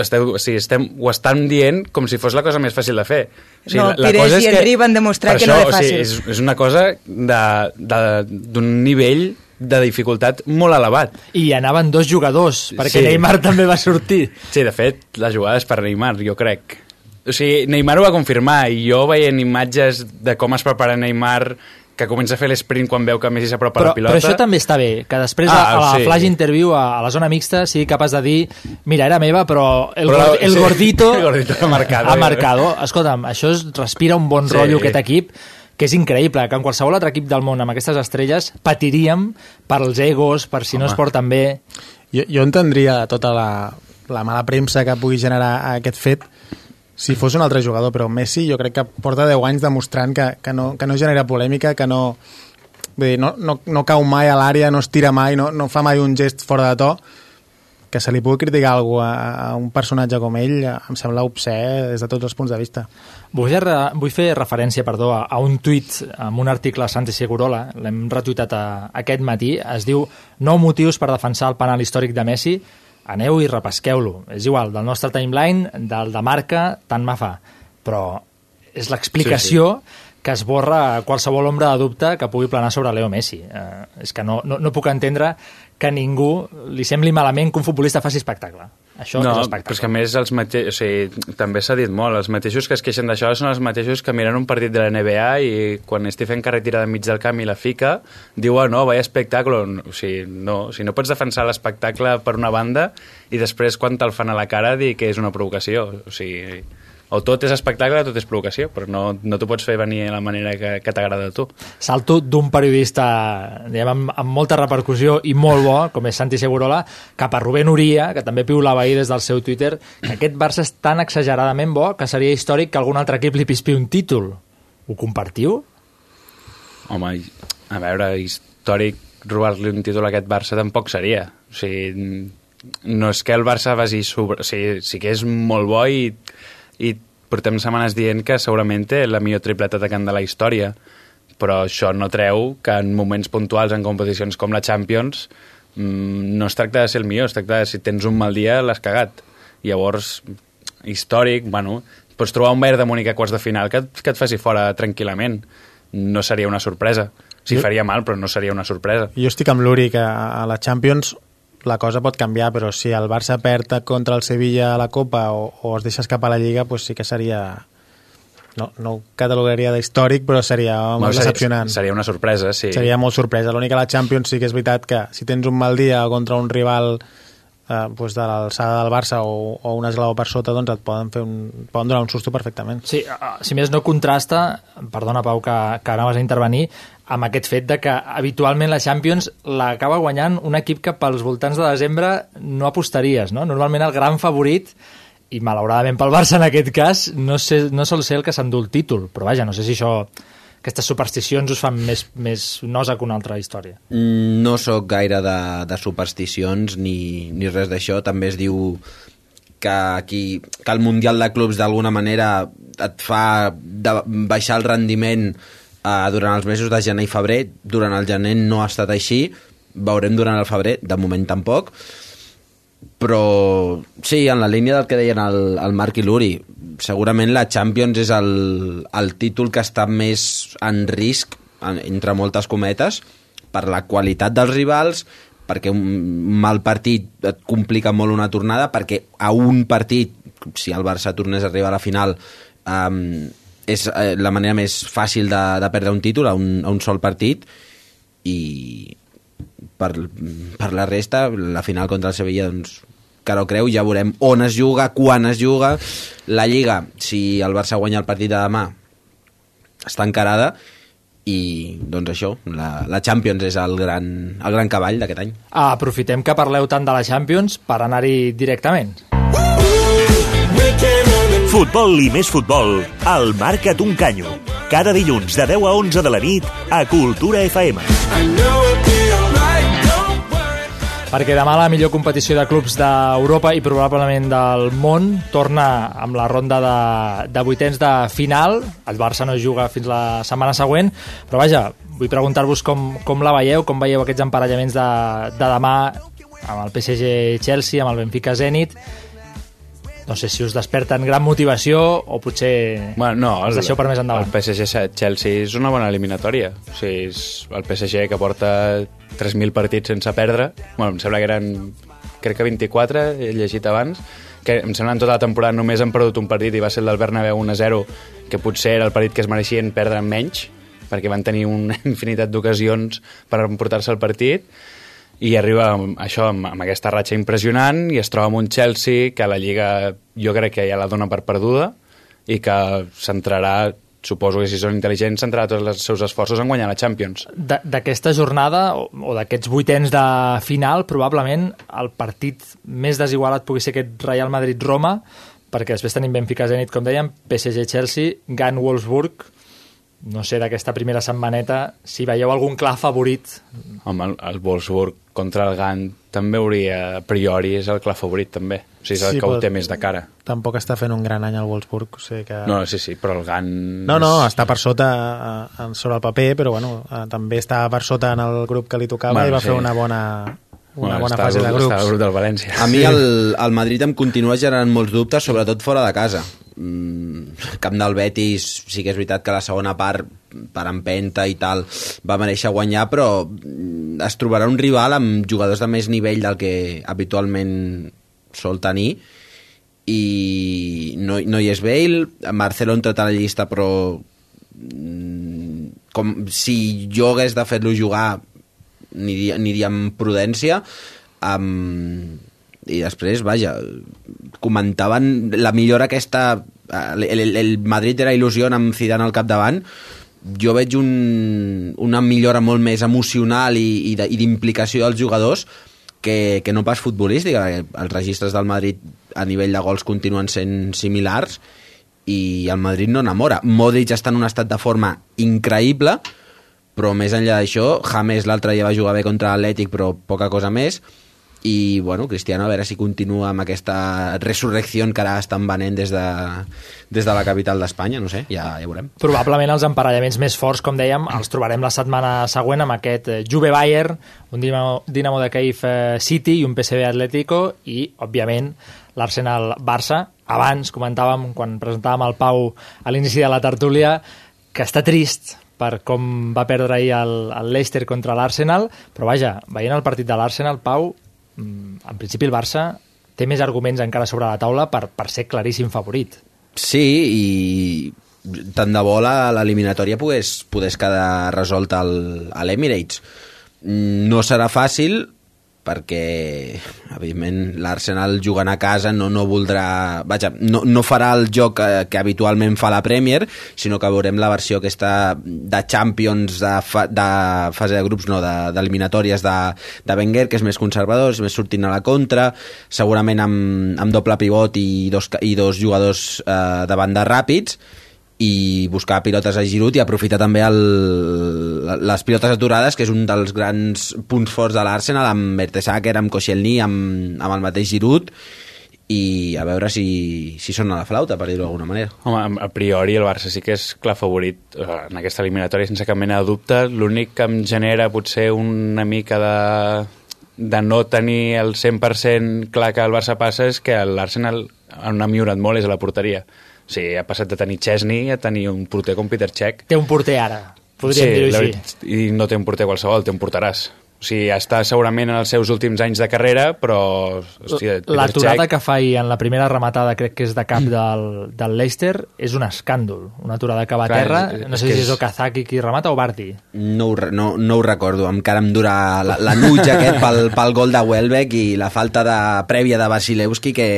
esteu, o sigui, estem, ho estan dient com si fos la cosa més fàcil de fer. O sigui, No, Pires i Henry van demostrar que no això, era o sigui, fàcil. és, és una cosa de- de- d'un nivell de dificultat molt elevat. I anaven dos jugadors, perquè Sí. Neymar també va sortir. Sí, de fet, la jugada és per Neymar, jo crec. O sigui, Neymar ho va confirmar i jo veient imatges de com es prepara Neymar que comença a fer l'esprint quan veu que Messi s'apropa a la pilota. però això també està bé, que després Ah, a, a la sí. flash interview a, a la zona mixta sigui capaç de dir mira, era meva, però el, Però, gor- el sí, gordito, el gordito ha marcado. ha marcado. Escolta'm, això es respira un bon Sí. rotllo aquest equip que és increïble, que en qualsevol altre equip del món amb aquestes estrelles patiríem per els egos, per si no Home. es porten bé. Jo, jo entendria tota la, la mala premsa que pugui generar aquest fet si fos un altre jugador, però Messi jo crec que porta 10 anys demostrant que, que, no, que no genera polèmica, que no, vull dir, no, no, no cau mai a l'àrea, no es tira mai, no, no fa mai un gest fora de to, que se li pugui criticar algú a, a un personatge com ell em sembla obsè des de tots els punts de vista. Vull fer, vull fer referència perdó, a, a un tuit amb un article de Santi Segurola, l'hem retuitat a, aquest matí, es diu nou motius per defensar el penal històric de Messi, aneu i repesqueu-lo. És igual, del nostre timeline, del de marca, tant me fa. Però és l'explicació sí, sí. que esborra qualsevol ombra de dubte que pugui planar sobre Leo Messi. Eh, és que no, no, no puc entendre que ningú li sembli malament que un futbolista faci espectacle. Això no, és però espectacle. és que a més els mate... o sigui, també s'ha dit molt, els mateixos que es queixen d'això són els mateixos que miren un partit de la NBA i quan Stephen Curry tira de mig del camp i la fica, diuen, no, vaya espectacle. O sigui, no, o sigui, no pots defensar l'espectacle per una banda i després quan te'l fan a la cara dir que és una provocació. O sigui, o tot és espectacle o tot és provocació, però no, no t'ho pots fer venir a la manera que, que t'agrada a tu. salto d'un periodista diguem, amb, amb molta repercussió i molt bo, com és Santi Segurola, cap a Rubén Uria, que també piulava ahir des del seu Twitter, que aquest Barça és tan exageradament bo que seria històric que algun altre equip li pispi un títol. Ho compartiu? Home, a veure, històric robar-li un títol a aquest Barça tampoc seria. O sigui, no és que el Barça vagi sobre... O sigui, sí que és molt bo i, i portem setmanes dient que segurament té la millor tripleta atacant de la història, però això no treu que en moments puntuals en competicions com la Champions mm, no es tracta de ser el millor, es tracta de si tens un mal dia l'has cagat. Llavors, històric, bueno, pots trobar un Bayern de Múnich a quarts de final que, que et faci fora tranquil·lament. No seria una sorpresa. Sí, Jo- faria mal, però no seria una sorpresa. Jo estic amb l'Uri que a la Champions la cosa pot canviar, però si el Barça perd contra el Sevilla a la Copa o, o es deixa escapar a la Lliga, pues sí que seria... No, no ho catalogaria d'històric, però seria molt Bueno, decepcionant. Seria, seria una sorpresa, sí. Seria molt sorpresa. L'únic que la Champions sí que és veritat que si tens un mal dia contra un rival eh, pues de l'alçada del Barça o, o un esglaó per sota, doncs et poden, fer un, poden donar un susto perfectament. Sí, eh, si més no contrasta, perdona Pau que, que anaves a intervenir, amb aquest fet de que habitualment la Champions l'acaba guanyant un equip que pels voltants de desembre no apostaries, no? Normalment el gran favorit i malauradament pel Barça en aquest cas no, sé, no sol ser el que s'endú el títol però vaja, no sé si això aquestes supersticions us fan més, més nosa que una altra història No sóc gaire de, de supersticions ni, ni res d'això. També es diu que, aquí, que el Mundial de Clubs d'alguna manera et fa de baixar el rendiment eh, durant els mesos de gener i febrer. Durant el gener no ha estat així. Veurem durant el febrer, de moment tampoc. Però sí, en la línia del que deien el, el Marc i l'Uri, segurament la Champions és el, el títol que està més en risc, en, entre moltes cometes, per la qualitat dels rivals, perquè un mal partit et complica molt una tornada, perquè a un partit, si el Barça tornés a arribar a la final, um, és eh, la manera més fàcil de, de perdre un títol a un, a un sol partit, i per, per la resta, la final contra el Sevilla, doncs, que no creu, ja veurem on es juga, quan es juga. La Lliga, si el Barça guanya el partit de demà, està encarada, i doncs això, la, la Champions és el gran, el gran cavall d'aquest any. Aprofitem que parleu tant de la Champions per anar-hi directament. Futbol i més futbol, al Marca't un canyo. Cada dilluns de 10 a 11 de la nit a Cultura FM. Perquè demà la millor competició de clubs d'Europa i probablement del món torna amb la ronda de, de vuitens de final. El Barça no juga fins la setmana següent, però vaja, vull preguntar-vos com, com la veieu, com veieu aquests emparellaments de, de demà amb el PSG-Chelsea, amb el Benfica-Zenit. No sé si us desperten gran motivació o potser Bueno, no, us deixeu per més endavant. El PSG-Chelsea és una bona eliminatòria. O sigui, és el PSG que porta 3.000 partits sense perdre. Bueno, em sembla que eren, crec que 24, he llegit abans, que em sembla en tota la temporada només han perdut un partit i va ser el del Bernabéu 1-0, que potser era el partit que es mereixien perdre menys, perquè van tenir una infinitat d'ocasions per emportar-se el partit, i arriba amb això amb, amb aquesta ratxa impressionant i es troba amb un Chelsea que la Lliga jo crec que ja la dona per perduda i que centrarà suposo que si són intel·ligents centrarà tots els seus esforços en guanyar la Champions. D'aquesta jornada o, o d'aquests vuitens de final, probablement el partit més desigualat pugui ser aquest Real Madrid-Roma, perquè després tenim Benfica-Zenit, com dèiem, PSG-Chelsea, Gan-Wolfsburg, no sé, d'aquesta primera setmaneta, si veieu algun clar favorit. Home, el, el Wolfsburg contra el Gant també hauria, a priori, és el clar favorit també. O sigui, és el Sí, que ho té més de cara. Tampoc està fent un gran any el Wolfsburg. O sigui que... No, sí, sí, però el Gant... No, no, està per sota eh, en- sobre el paper, però bueno, eh, també està per sota en el grup que li tocava Bueno, i va sí. fer una bona, una Bueno, bona fase al de grup- grups. està al grup del València. A mi el, el Madrid em continua generant molts dubtes, sobretot fora de casa. Mm, camp del Betis, sí que és veritat que la segona part, per empenta i tal, va mereixer guanyar, però mm, es trobarà un rival amb jugadors de més nivell del que habitualment sol tenir i no, no hi és Bale, Marcelo ha entrat a la llista però mm, com si jo hagués de fer-lo jugar aniria, aniria amb prudència um, i després, vaja comentaven la millora aquesta el, el, el Madrid era il·lusió amb Zidane al capdavant. Jo veig un, una millora molt més emocional i, i d'implicació dels jugadors que, que no pas futbolística. Els registres del Madrid a nivell de gols continuen sent similars i el Madrid no enamora. Modric està en un estat de forma increïble però més enllà d'això James l'altre dia va jugar bé contra l'Atlètic però poca cosa més i bueno, Cristiano a veure si continua amb aquesta resurrecció que ara estan venent des de, des de la capital d'Espanya, no sé, ja, ja veurem Probablement els emparellaments més forts, com dèiem, els trobarem la setmana següent amb aquest eh, Juve-Bayern, un Dinamo, Dinamo de Kiev eh, City i un PSV Atlético i, òbviament, l'Arsenal-Barça. Abans comentàvem, quan presentàvem el Pau a l'inici de la tertúlia, que està trist per com va perdre ahir el, el Leicester contra l'Arsenal, però vaja, veient el partit de l'Arsenal, Pau, en principi el Barça té més arguments encara sobre la taula per, per ser claríssim favorit. Sí, i tant de bo l'eliminatòria pogués, pogués quedar resolta al, a l'Emirates. Mm, No serà fàcil perquè, evidentment, l'Arsenal jugant a casa no, no voldrà... Vaja, no, no farà el joc que, que habitualment fa la Premier, sinó que veurem la versió aquesta de Champions de, fa, de fase de grups, no, de- d'eliminatòries de, de Wenger, que és més conservador, és més sortint a la contra, segurament amb, amb doble pivot i dos, i dos jugadors eh, de banda ràpids, i buscar pilotes a Giroud i aprofitar també el, les pilotes aturades, que és un dels grans punts forts de l'Arsenal, amb Mertesacker, amb Koscielny, amb, amb el mateix Giroud, i a veure si, si sona la flauta, per dir-ho d'alguna manera. Home, a priori el Barça sí que és clar favorit eh, en aquesta eliminatòria sense cap mena de dubte. L'únic que em genera potser una mica de, de no tenir el 100% clar que el Barça passa és que l'Arsenal on ha millorat molt és a la porteria. Sigui, ha passat de tenir Chesney a tenir un porter com Peter Cech. Té un porter ara, podríem sí, dir-ho així. I no té un porter qualsevol, té un porteràs. O sigui, està segurament en els seus últims anys de carrera, però... Hòstia, L'aturada que fa ahir en la primera rematada, crec que és de cap del, del Leicester, és un escàndol. Una aturada que va a terra, és- no sé si és és- Okazaki qui remata o Bardi. No no, no ho recordo, encara em dura la- l'anuig aquest pel, pel gol de Welbeck i la falta de prèvia de Vasilewski que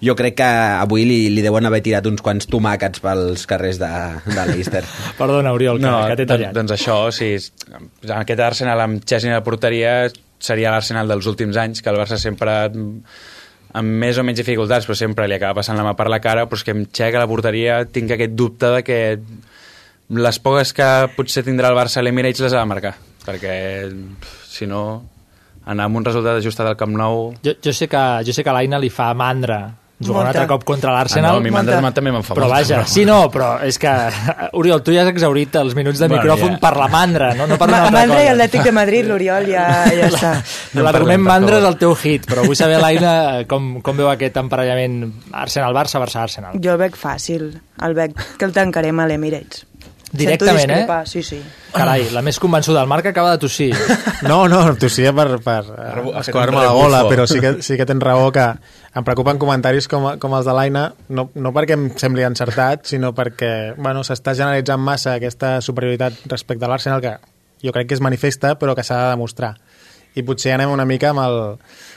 jo crec que avui li, li deuen haver tirat uns quants tomàquets pels carrers de, de Leicester. Perdona, Oriol, que, no, que t'he doncs, tallat. doncs això, o sigui, aquest Arsenal amb Chesney a la porteria seria l'Arsenal dels últims anys, que el Barça sempre amb més o menys dificultats, però sempre li acaba passant la mà per la cara, però és que amb Txec a la porteria tinc aquest dubte de que les poques que potser tindrà el Barça a l'Emirates les ha de marcar, perquè si no anar amb un resultat ajustat al Camp Nou Jo, jo sé que, jo sé que a l'Aina li fa mandra jugar un altre cop contra l'Arsenal. Ah, no, a mi també me'n fa Però vaja, sí, no, però és que, Oriol, tu ja has exaurit els minuts de Bueno, micròfon ja. per la mandra, no, no per altra Mandra i. Atlètic de Madrid, l'Oriol, ja, ja està. L'argument mandra és el teu hit, però vull saber, l'Aina, com, com veu aquest emparellament Arsenal-Barça, Barça-Arsenal. Jo el veig fàcil, el veig que el tancarem a l'Emirates. Directament, eh? Sí, sí. Carai, la més convençuda, el Marc acaba de tossir. No, no, tossia per, per escolar-me la gola, però sí que, sí que tens raó que em preocupen comentaris com, com els de l'Aina, no, no perquè em sembli encertat, sinó perquè bueno, s'està generalitzant massa aquesta superioritat respecte a l'Arsenal, que jo crec que és manifesta, però que s'ha de demostrar. I potser anem una mica amb el,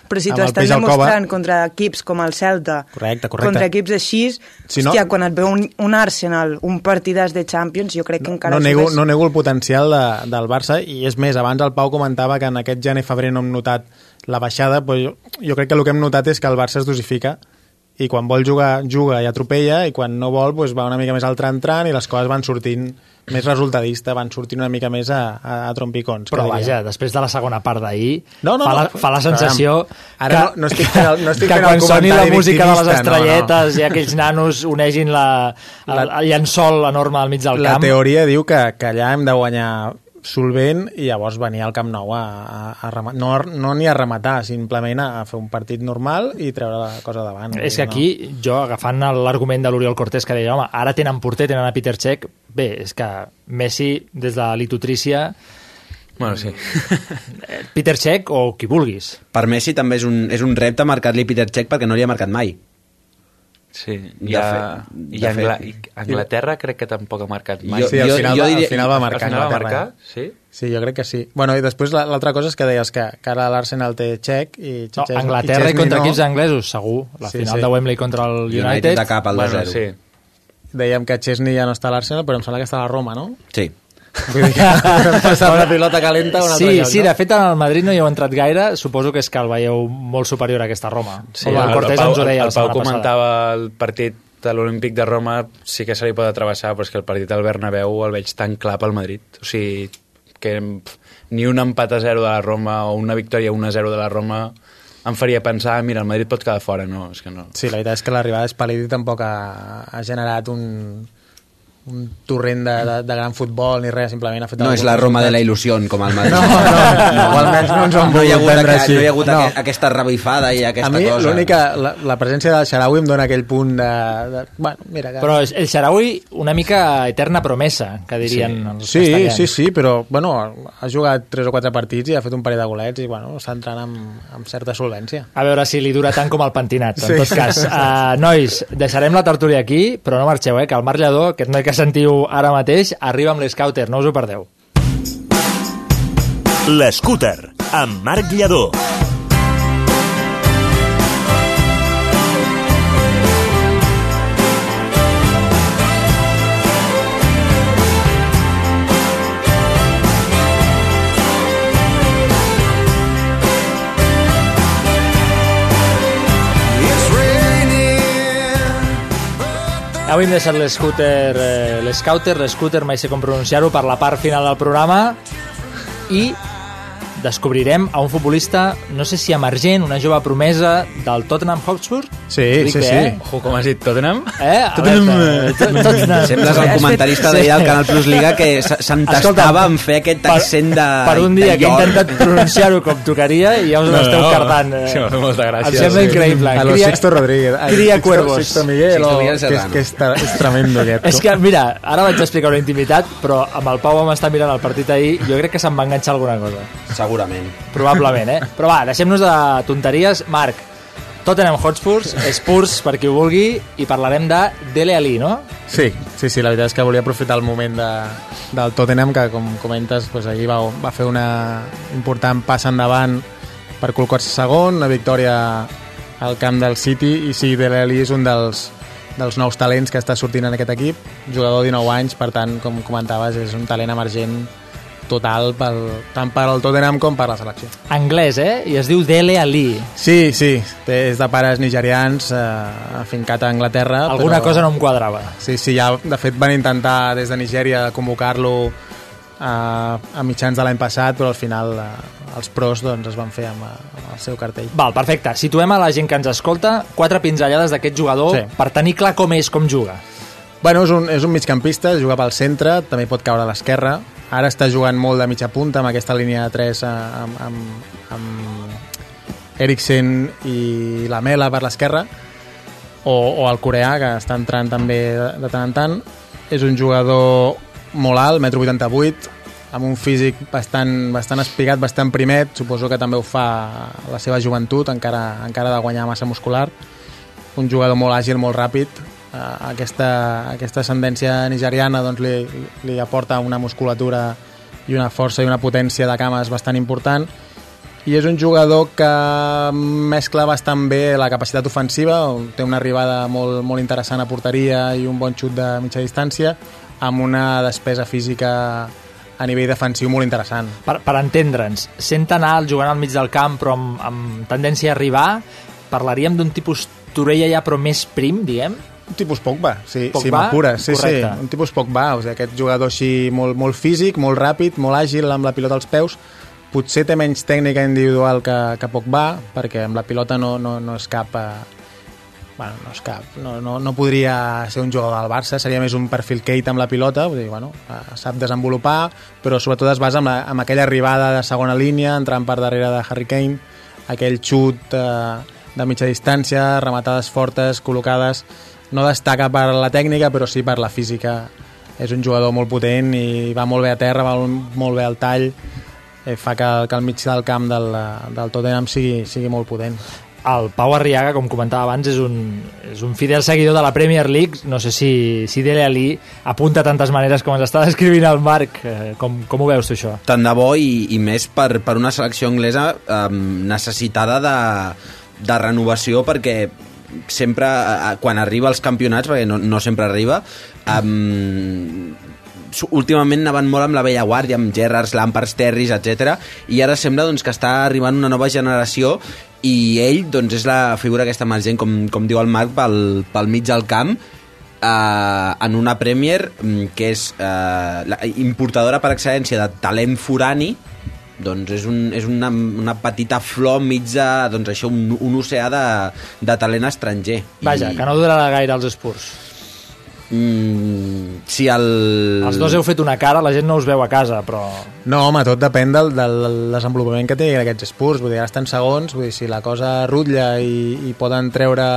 Però si t'ho peix al cova. demostrant contra equips com el Celta, Correcte, correcte. contra equips així, Si no- hòstia, quan et veu un, un Arsenal, un partidàs de Champions, jo crec que encara no ho nego, subes. no nego el potencial de, del Barça i és més, abans el Pau comentava que en aquest gener-febrer no hem notat la baixada, però jo, jo crec que el que hem notat és que el Barça es dosifica i quan vol jugar, juga i atropella i quan no vol doncs va una mica més al tran-tran i les coses van sortint més resultadista, van sortint una mica més a, a, a trompicons. Però que vaja, després de la segona part d'ahir, No, no, fa, la, fa la sensació Ara no- no estic fent el- no estic que fent quan soni la música de les victimista, no, no. estrelletes i aquells nanos unegin la, el, el llençol enorme al mig del La camp... teoria diu que, que allà hem de guanyar solvent i llavors venir al Camp Nou a, a, a rematar, no, no ni a rematar, simplement a, a fer un partit normal i treure la cosa davant. És que aquí, jo agafant l'argument de l'Oriol Cortés que deia, home, ara tenen porter, tenen a Peter Cech, bé, és que Messi, des de l'itutrícia, Bueno, sí. Peter Cech o qui vulguis. Per Messi també és un, és un repte marcar-li Peter Cech perquè no li ha marcat mai. Sí, i, a, fet- i Angla, fet- i Anglaterra crec que tampoc ha marcat mai. Sí, al final, jo va, diria- al final va marcar. Al final va Anglaterra. marcar, sí? Sí, jo crec que sí. Bueno, i després la- l'altra cosa és que deies que, que ara l'Arsenal té Czech i No, Chesney- Anglaterra i, Chesney contra no. equips anglesos, segur. La Sí, final sí. de Wembley contra el United. United de cap al Bueno, 2-0. sí. Dèiem que Chesney ja no està a l'Arsenal, però em sembla que està a la Roma, no? Sí. Vull dir que una pilota calenta a un altre Sí, lloc, sí, no? de fet en el Madrid no hi heu entrat gaire, suposo que és que el veieu molt superior a aquesta Roma. Sí, el, Cortés Pau, ens ho deia el, el Pau setmana passada. comentava el partit de l'Olímpic de Roma sí que se li pot atravessar, però és que el partit del Bernabéu el veig tan clar pel Madrid. O sigui, que ni un empat a 0 de la Roma o una victòria 1 a 0 de la Roma em faria pensar, mira, el Madrid pot quedar fora. No, és que no. Sí, la veritat és que l'arribada d'Espalidi tampoc ha, ha generat un, un torrent de, de, de gran futbol ni res, simplement ha fet... No és la Roma de la il·lusió, com el Madrid. No, no, no, o almenys no ens ho han no hi ha hagut, aqu- així. no hi ha hagut No. aqu aquesta revifada i aquesta a mi cosa. l'única, la, la presència del Xaraui em dona aquell punt de... de bueno, mira que... Però el Xaraui, una mica eterna promesa, que dirien els Sí, castellans. sí, sí, però bueno, ha jugat 3 o 4 partits i ha fet un parell de golets i bueno, està entrant amb, amb certa solvència. A veure si li dura tant com el pentinat. En Sí. tot cas, uh, nois, deixarem la tertúlia aquí, però no marxeu, eh, que el Marc Lledó, aquest noi que sentiu ara mateix, arriba amb l'Scouter, no us ho perdeu. L'Scooter, amb Marc Lledó. Avui hem deixat l'Scooter, eh, l'Scouter, l'Scooter, mai sé com pronunciar-ho, per la part final del programa. I descobrirem a un futbolista, no sé si emergent, una jove promesa del Tottenham Hotspur. Sí, sí, bé, sí. Eh? Ojo, com has dit, Tottenham? Eh? A Tottenham. Tottenham. Sembles el comentarista d'ahir del Canal Plus Liga que s'entestava en fer aquest accent de per un dia que he intentat pronunciar-ho com tocaria i ja us No, l'esteu no. cartant. eh. Sí, m'ha fet molta gràcia. Em sembla Sí. increïble. A lo Cria- Sixto Rodríguez. Ai, Cria Sixto- cuervos. Sixto Miguel, Sixto o- Miguel que, és, que és, tra- és tremendo aquest. És que, mira, ara vaig explicar una intimitat, però amb el Pau vam estar mirant el partit ahir, jo crec que se'n va enganxar alguna cosa. Segurament. Probablement, eh? Però va, deixem-nos de tonteries. Marc, Tottenham Hotspurs, Spurs per qui ho vulgui, i parlarem de Dele Alli, no? Sí, sí, sí, la veritat és que volia aprofitar el moment de, del Tottenham, que com comentes, doncs ahir va, va fer una important passa endavant per col·locar-se segon, una victòria al camp del City, i sí, Dele Alli és un dels, dels nous talents que està sortint en aquest equip, jugador de 19 anys, per tant, com comentaves, és un talent emergent total pel, tant per al Tottenham com per la selecció. Anglès, eh? I es diu Dele Alli. Sí, sí, té, és de pares nigerians, eh, afincat a Anglaterra. Alguna però... cosa no em quadrava. Sí, sí, ja, de fet van intentar des de Nigèria convocar-lo a, a mitjans de l'any passat, però al final eh, els pros doncs, es van fer amb, eh, amb el seu cartell. Val, perfecte. Situem a la gent que ens escolta quatre pinzellades d'aquest jugador Sí. per tenir clar com és, com juga. Bueno, és un, és un migcampista, juga pel centre, també pot caure a l'esquerra. Ara està jugant molt de mitja punta amb aquesta línia de 3 amb, amb, amb Eriksen i la Mela per l'esquerra o, o el coreà que està entrant també de, de tant en tant. És un jugador molt alt, 1,88 m amb un físic bastant, bastant espigat, bastant primet. Suposo que també ho fa la seva joventut encara, encara de guanyar massa muscular. Un jugador molt àgil, molt ràpid aquesta, aquesta ascendència nigeriana doncs, li, li aporta una musculatura i una força i una potència de cames bastant important i és un jugador que mescla bastant bé la capacitat ofensiva, té una arribada molt, molt interessant a porteria i un bon xut de mitja distància amb una despesa física a nivell defensiu molt interessant. Per, per entendre'ns, sent tan alt jugant al mig del camp però amb, amb tendència a arribar, parlaríem d'un tipus Torella ja però més prim, diguem? Un tipus Pogba, sí, Pogba? sí m'apures. Sí, sí, Correcte. un tipus Pogba, o sigui, aquest jugador així molt, molt físic, molt ràpid, molt àgil amb la pilota als peus, potser té menys tècnica individual que, que Pogba, perquè amb la pilota no, no, no és cap... Eh, bueno, no és cap, no, no, no podria ser un jugador del Barça, seria més un perfil Kate amb la pilota, vull dir, bueno, eh, sap desenvolupar, però sobretot es basa en, la, en aquella arribada de segona línia, entrant per darrere de Harry Kane, aquell xut eh, de mitja distància, rematades fortes, col·locades, no destaca per la tècnica, però sí per la física. És un jugador molt potent i va molt bé a terra, va molt bé al tall, eh, fa que, que el mig del camp del, del Tottenham sigui, sigui molt potent. El Pau Arriaga, com comentava abans, és un, és un fidel seguidor de la Premier League. No sé si, si Dele Alli apunta tantes maneres com ens està descrivint el Marc. Eh, com, com ho veus tu, això? Tant de bo i, i més per, per una selecció anglesa um, necessitada de, de renovació perquè sempre, quan arriba als campionats, perquè no, no sempre arriba, um, últimament anaven molt amb la vella guàrdia, amb Gerrards, Lampards, Terris, etc. I ara sembla doncs, que està arribant una nova generació i ell doncs, és la figura aquesta emergent, com, com diu el Marc, pel, pel mig del camp, eh, en una Premier mm, que és eh, la, importadora per excel·lència de talent forani doncs és, un, és una, una petita flor enmig de doncs això, un, un oceà de, de talent estranger Vaja, I... que no durarà gaire els Spurs. Mm, si el... Els dos heu fet una cara, la gent no us veu a casa, però... No, home, tot depèn del, del desenvolupament que té aquests Spurs. Vull dir, ara estan segons, vull dir, si la cosa rutlla i, i poden treure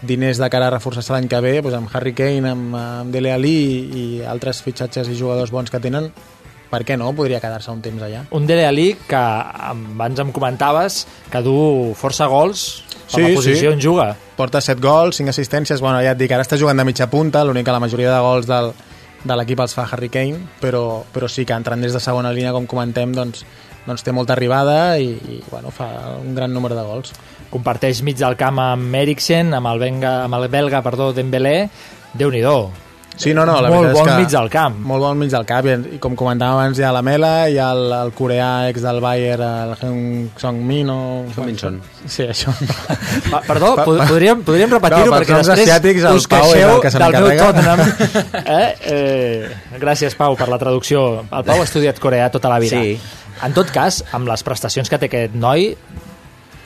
diners de cara a reforçar-se l'any que ve, doncs amb Harry Kane, amb, amb Dele Alli i, i altres fitxatges i jugadors bons que tenen, per què no? Podria quedar-se un temps allà. Un Dele Alli que abans em comentaves que du força gols per la posició on juga. Porta 7 gols, 5 assistències, bueno, ja et dic, ara està jugant de mitja punta, l'únic que la majoria de gols del, de l'equip els fa Harry Kane, però, però sí que entrant des de segona línia, com comentem, doncs, doncs té molta arribada i, i bueno, fa un gran número de gols. Comparteix mig del camp amb Eriksen, amb el, Benga, amb el belga perdó, Dembélé, déu nhi Sí, no, no, la molt veritat bon és que... mig del camp. Molt bon mig del camp, i, i com comentàvem abans hi ha la Mela, hi ha el, el coreà ex del Bayern, el Heung Song Min o... Min-son. Sí, això. Pa, perdó, Pa- pod pa- podríem, podríem repetir-ho No, perquè després asiàtics, el us queixeu el que del meu. Tottenham. Eh? Eh, gràcies, Pau, per la traducció. El Pau ha estudiat coreà tota la vida. Sí. En tot cas, amb les prestacions que té aquest noi,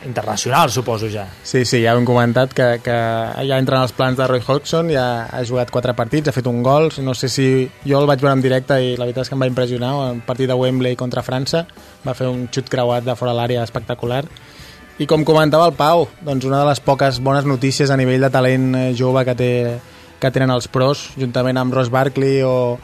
internacional, suposo ja. Sí, sí, ja ho hem comentat que, que ja entren els plans de Roy Hodgson, ja ha jugat quatre partits, ha fet un gol, no sé si jo el vaig veure en directe i la veritat és que em va impressionar, el partit de Wembley contra França, va fer un xut creuat de fora l'àrea espectacular. I com comentava el Pau, doncs una de les poques bones notícies a nivell de talent eh, jove que, té, que tenen els pros, juntament amb Ross Barkley o,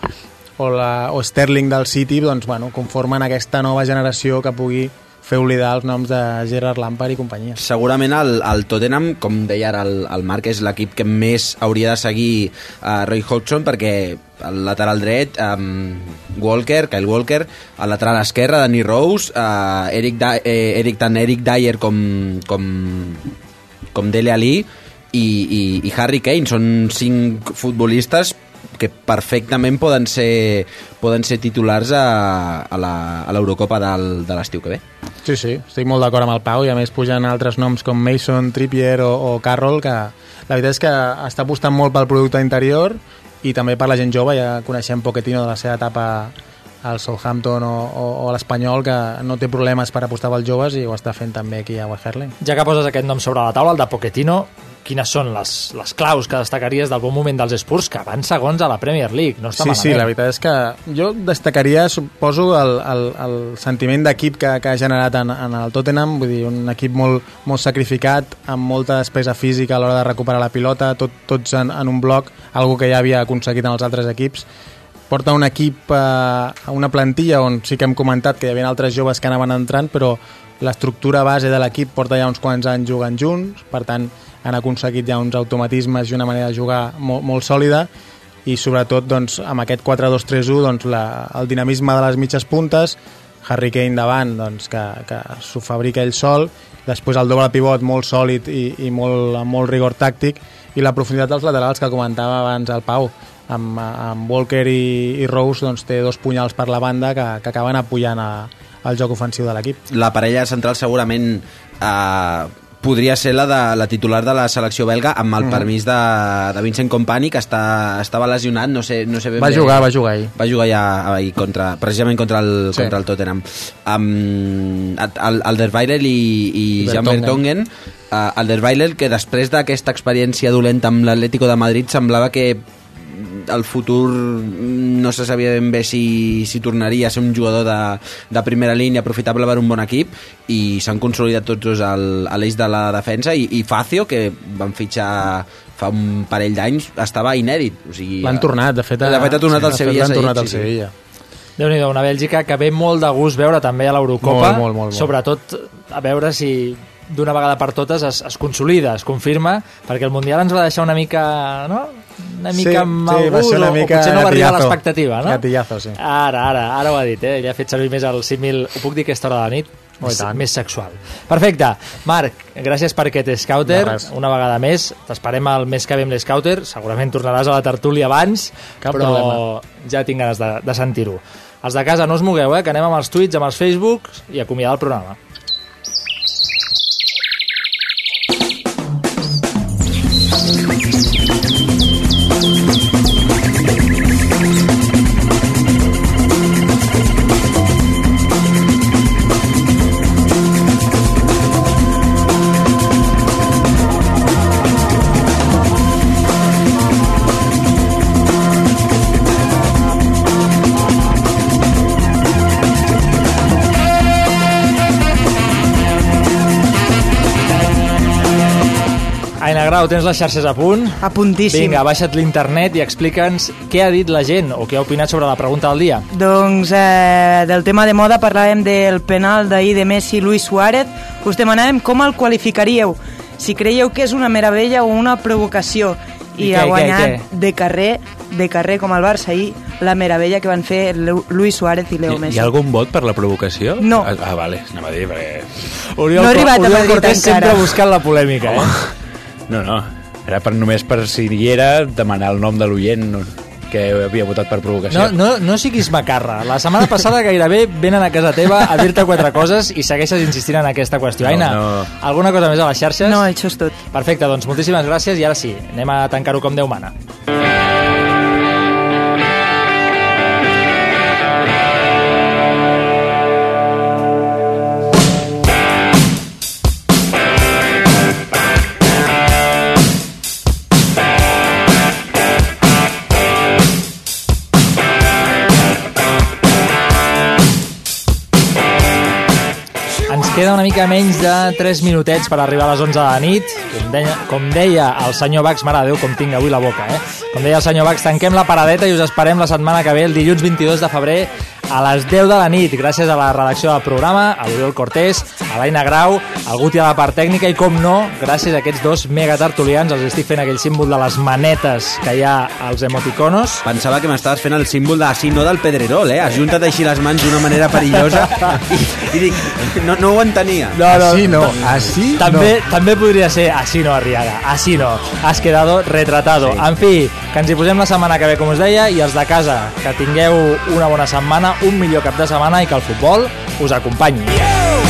o, la, o Sterling del City, doncs, bueno, conformen aquesta nova generació que pugui fer oblidar els noms de Gerard Lampard i companyia. Segurament el, el Tottenham, com deia ara el, el Marc, és l'equip que més hauria de seguir uh, Roy Hodgson perquè el lateral dret, um, Walker, Kyle Walker, el lateral esquerre, Danny Rose, uh, Eric, eh, Eric, tant Eric Dyer com, com, com Dele Alli i, i, i Harry Kane. Són cinc futbolistes que perfectament poden ser, poden ser titulars a, a la- a l'Eurocopa del- de l'estiu que ve. Sí, sí, estic molt d'acord amb el Pau i a més pugen altres noms com Mason, Trippier o, o Carroll que la veritat és que està apostant molt pel producte interior i també per la gent jove, ja coneixem Pochettino de la seva etapa al Southampton o, o, o a l'Espanyol que no té problemes per apostar pels joves i ho està fent també aquí a West Herling. Ja que poses aquest nom sobre la taula, el de Pochettino, quines són les, les claus que destacaries del bon moment dels Spurs, que van segons a la Premier League? No està Sí, malament. sí, la veritat és que jo destacaria, suposo, el, el, el sentiment d'equip que, que ha generat en, en el Tottenham, vull dir, un equip molt, molt sacrificat, amb molta despesa física a l'hora de recuperar la pilota, tot, tots en, en un bloc, algo que ja havia aconseguit en els altres equips. Porta un equip, eh, una plantilla on sí que hem comentat que hi havia altres joves que anaven entrant, però l'estructura base de l'equip porta ja uns quants anys jugant junts, per tant han aconseguit ja uns automatismes i una manera de jugar molt, molt sòlida i sobretot doncs, amb aquest 4-2-3-1 doncs, la, el dinamisme de les mitges puntes Harry Kane davant doncs, que, que s'ho fabrica ell sol després el doble pivot molt sòlid i, i molt, amb molt rigor tàctic i la profunditat dels laterals que comentava abans el Pau amb, amb Walker i, i Rose doncs, té dos punyals per la banda que, que acaben apujant a, al joc ofensiu de l'equip. La parella central segurament eh, podria ser la de la titular de la selecció belga amb el Mhm. permís de, de Vincent Kompany que està, estava lesionat no sé, no sé ben va bé. jugar, va jugar ahir va jugar ja ahir contra, precisament contra el, Sí. contra el Tottenham um, el, Alderweireld i, i Jan Vertonghen. Vertonghen uh, Alderweireld que després d'aquesta experiència dolenta amb l'Atlético de Madrid semblava que el futur no se sabia ben bé si, si tornaria a ser un jugador de, de primera línia aprofitable per un bon equip i s'han consolidat tots dos al, a l'eix de la defensa i, i Facio que van fitxar fa un parell d'anys estava inèdit o sigui, l'han tornat, de fet, de fet ha tornat al de fet, Sevilla l'han tornat sí, al sí. Sevilla déu nhi una Bèlgica que ve molt de gust veure també a l'Eurocopa, Molt, molt, molt, molt. sobretot a veure si d'una vegada per totes es, es consolida, es confirma, perquè el Mundial ens va deixar una mica, no? Una mica Sí, amb sí, va ser una mica o potser no va arribar a l'expectativa, no? Gatillazo, sí. Ara, ara, ara ho ha dit, eh? Ell ha fet servir més el símil, ho puc dir aquesta hora de la nit? Oh, Més, més sexual. Perfecte. Marc, gràcies per aquest Scouter. Una vegada més. T'esperem el mes que ve amb l'Scouter. Segurament tornaràs a la tertúlia abans, Cap però problema. ja tinc ganes de, de sentir-ho. Els de casa no us mogueu, eh? que anem amb els tuits, amb els Facebooks i acomiadar el programa. Grau, tens les xarxes a punt? A puntíssim. Vinga, baixa't l'internet i explica'ns què ha dit la gent o què ha opinat sobre la pregunta del dia. Doncs eh, del tema de moda parlàvem del penal d'ahir de Messi i Luis Suárez. Us demanàvem com el qualificaríeu, si creieu que és una meravella o una provocació. I, I ha què, guanyat què, de carrer, de carrer com el Barça ahir, la meravella que van fer Lu- Luis Suárez i Leo Hi, Messi. hi ha algun vot per la provocació? No. Ah, ah vale, anem a dir, perquè... Oriol, No ha arribat a Oriol Madrid Cortés encara. sempre buscant la polèmica, eh? No, no, era per, només per si hi era demanar el nom de l'oient que havia votat per provocació. No, no, no siguis macarra. La setmana passada gairebé venen a casa teva a dir-te quatre coses i segueixes insistint en aquesta qüestió. No, Aina, no. alguna cosa més a les xarxes? No, això és tot. Perfecte, doncs moltíssimes gràcies i ara sí, anem a tancar-ho com Déu mana. Ens queda una mica menys de 3 minutets per arribar a les 11 de la nit. Com deia, com deia el senyor Bax, mare Déu, com tinc avui la boca, eh? Com deia el senyor Bax, tanquem la paradeta i us esperem la setmana que ve, el dilluns 22 de febrer, a les 10 de la nit, gràcies a la redacció del programa, a l'Oriol Cortés, a l'Aina Grau, al Guti a la part tècnica i, com no, gràcies a aquests dos megatartulians, els estic fent aquell símbol de les manetes que hi ha als emoticonos. Pensava que m'estaves fent el símbol de sí, no del Pedrerol, eh? Has juntat així les mans d'una manera perillosa i, i dic, no, no ho entenia. No, no, Así no, así També, també podria ser así no, Arriaga, así no. Has quedado retratado. Sí. En fi, que ens hi posem la setmana que ve, com us deia, i els de casa, que tingueu una bona setmana, un millor cap de setmana i que el futbol us acompanyi. Swing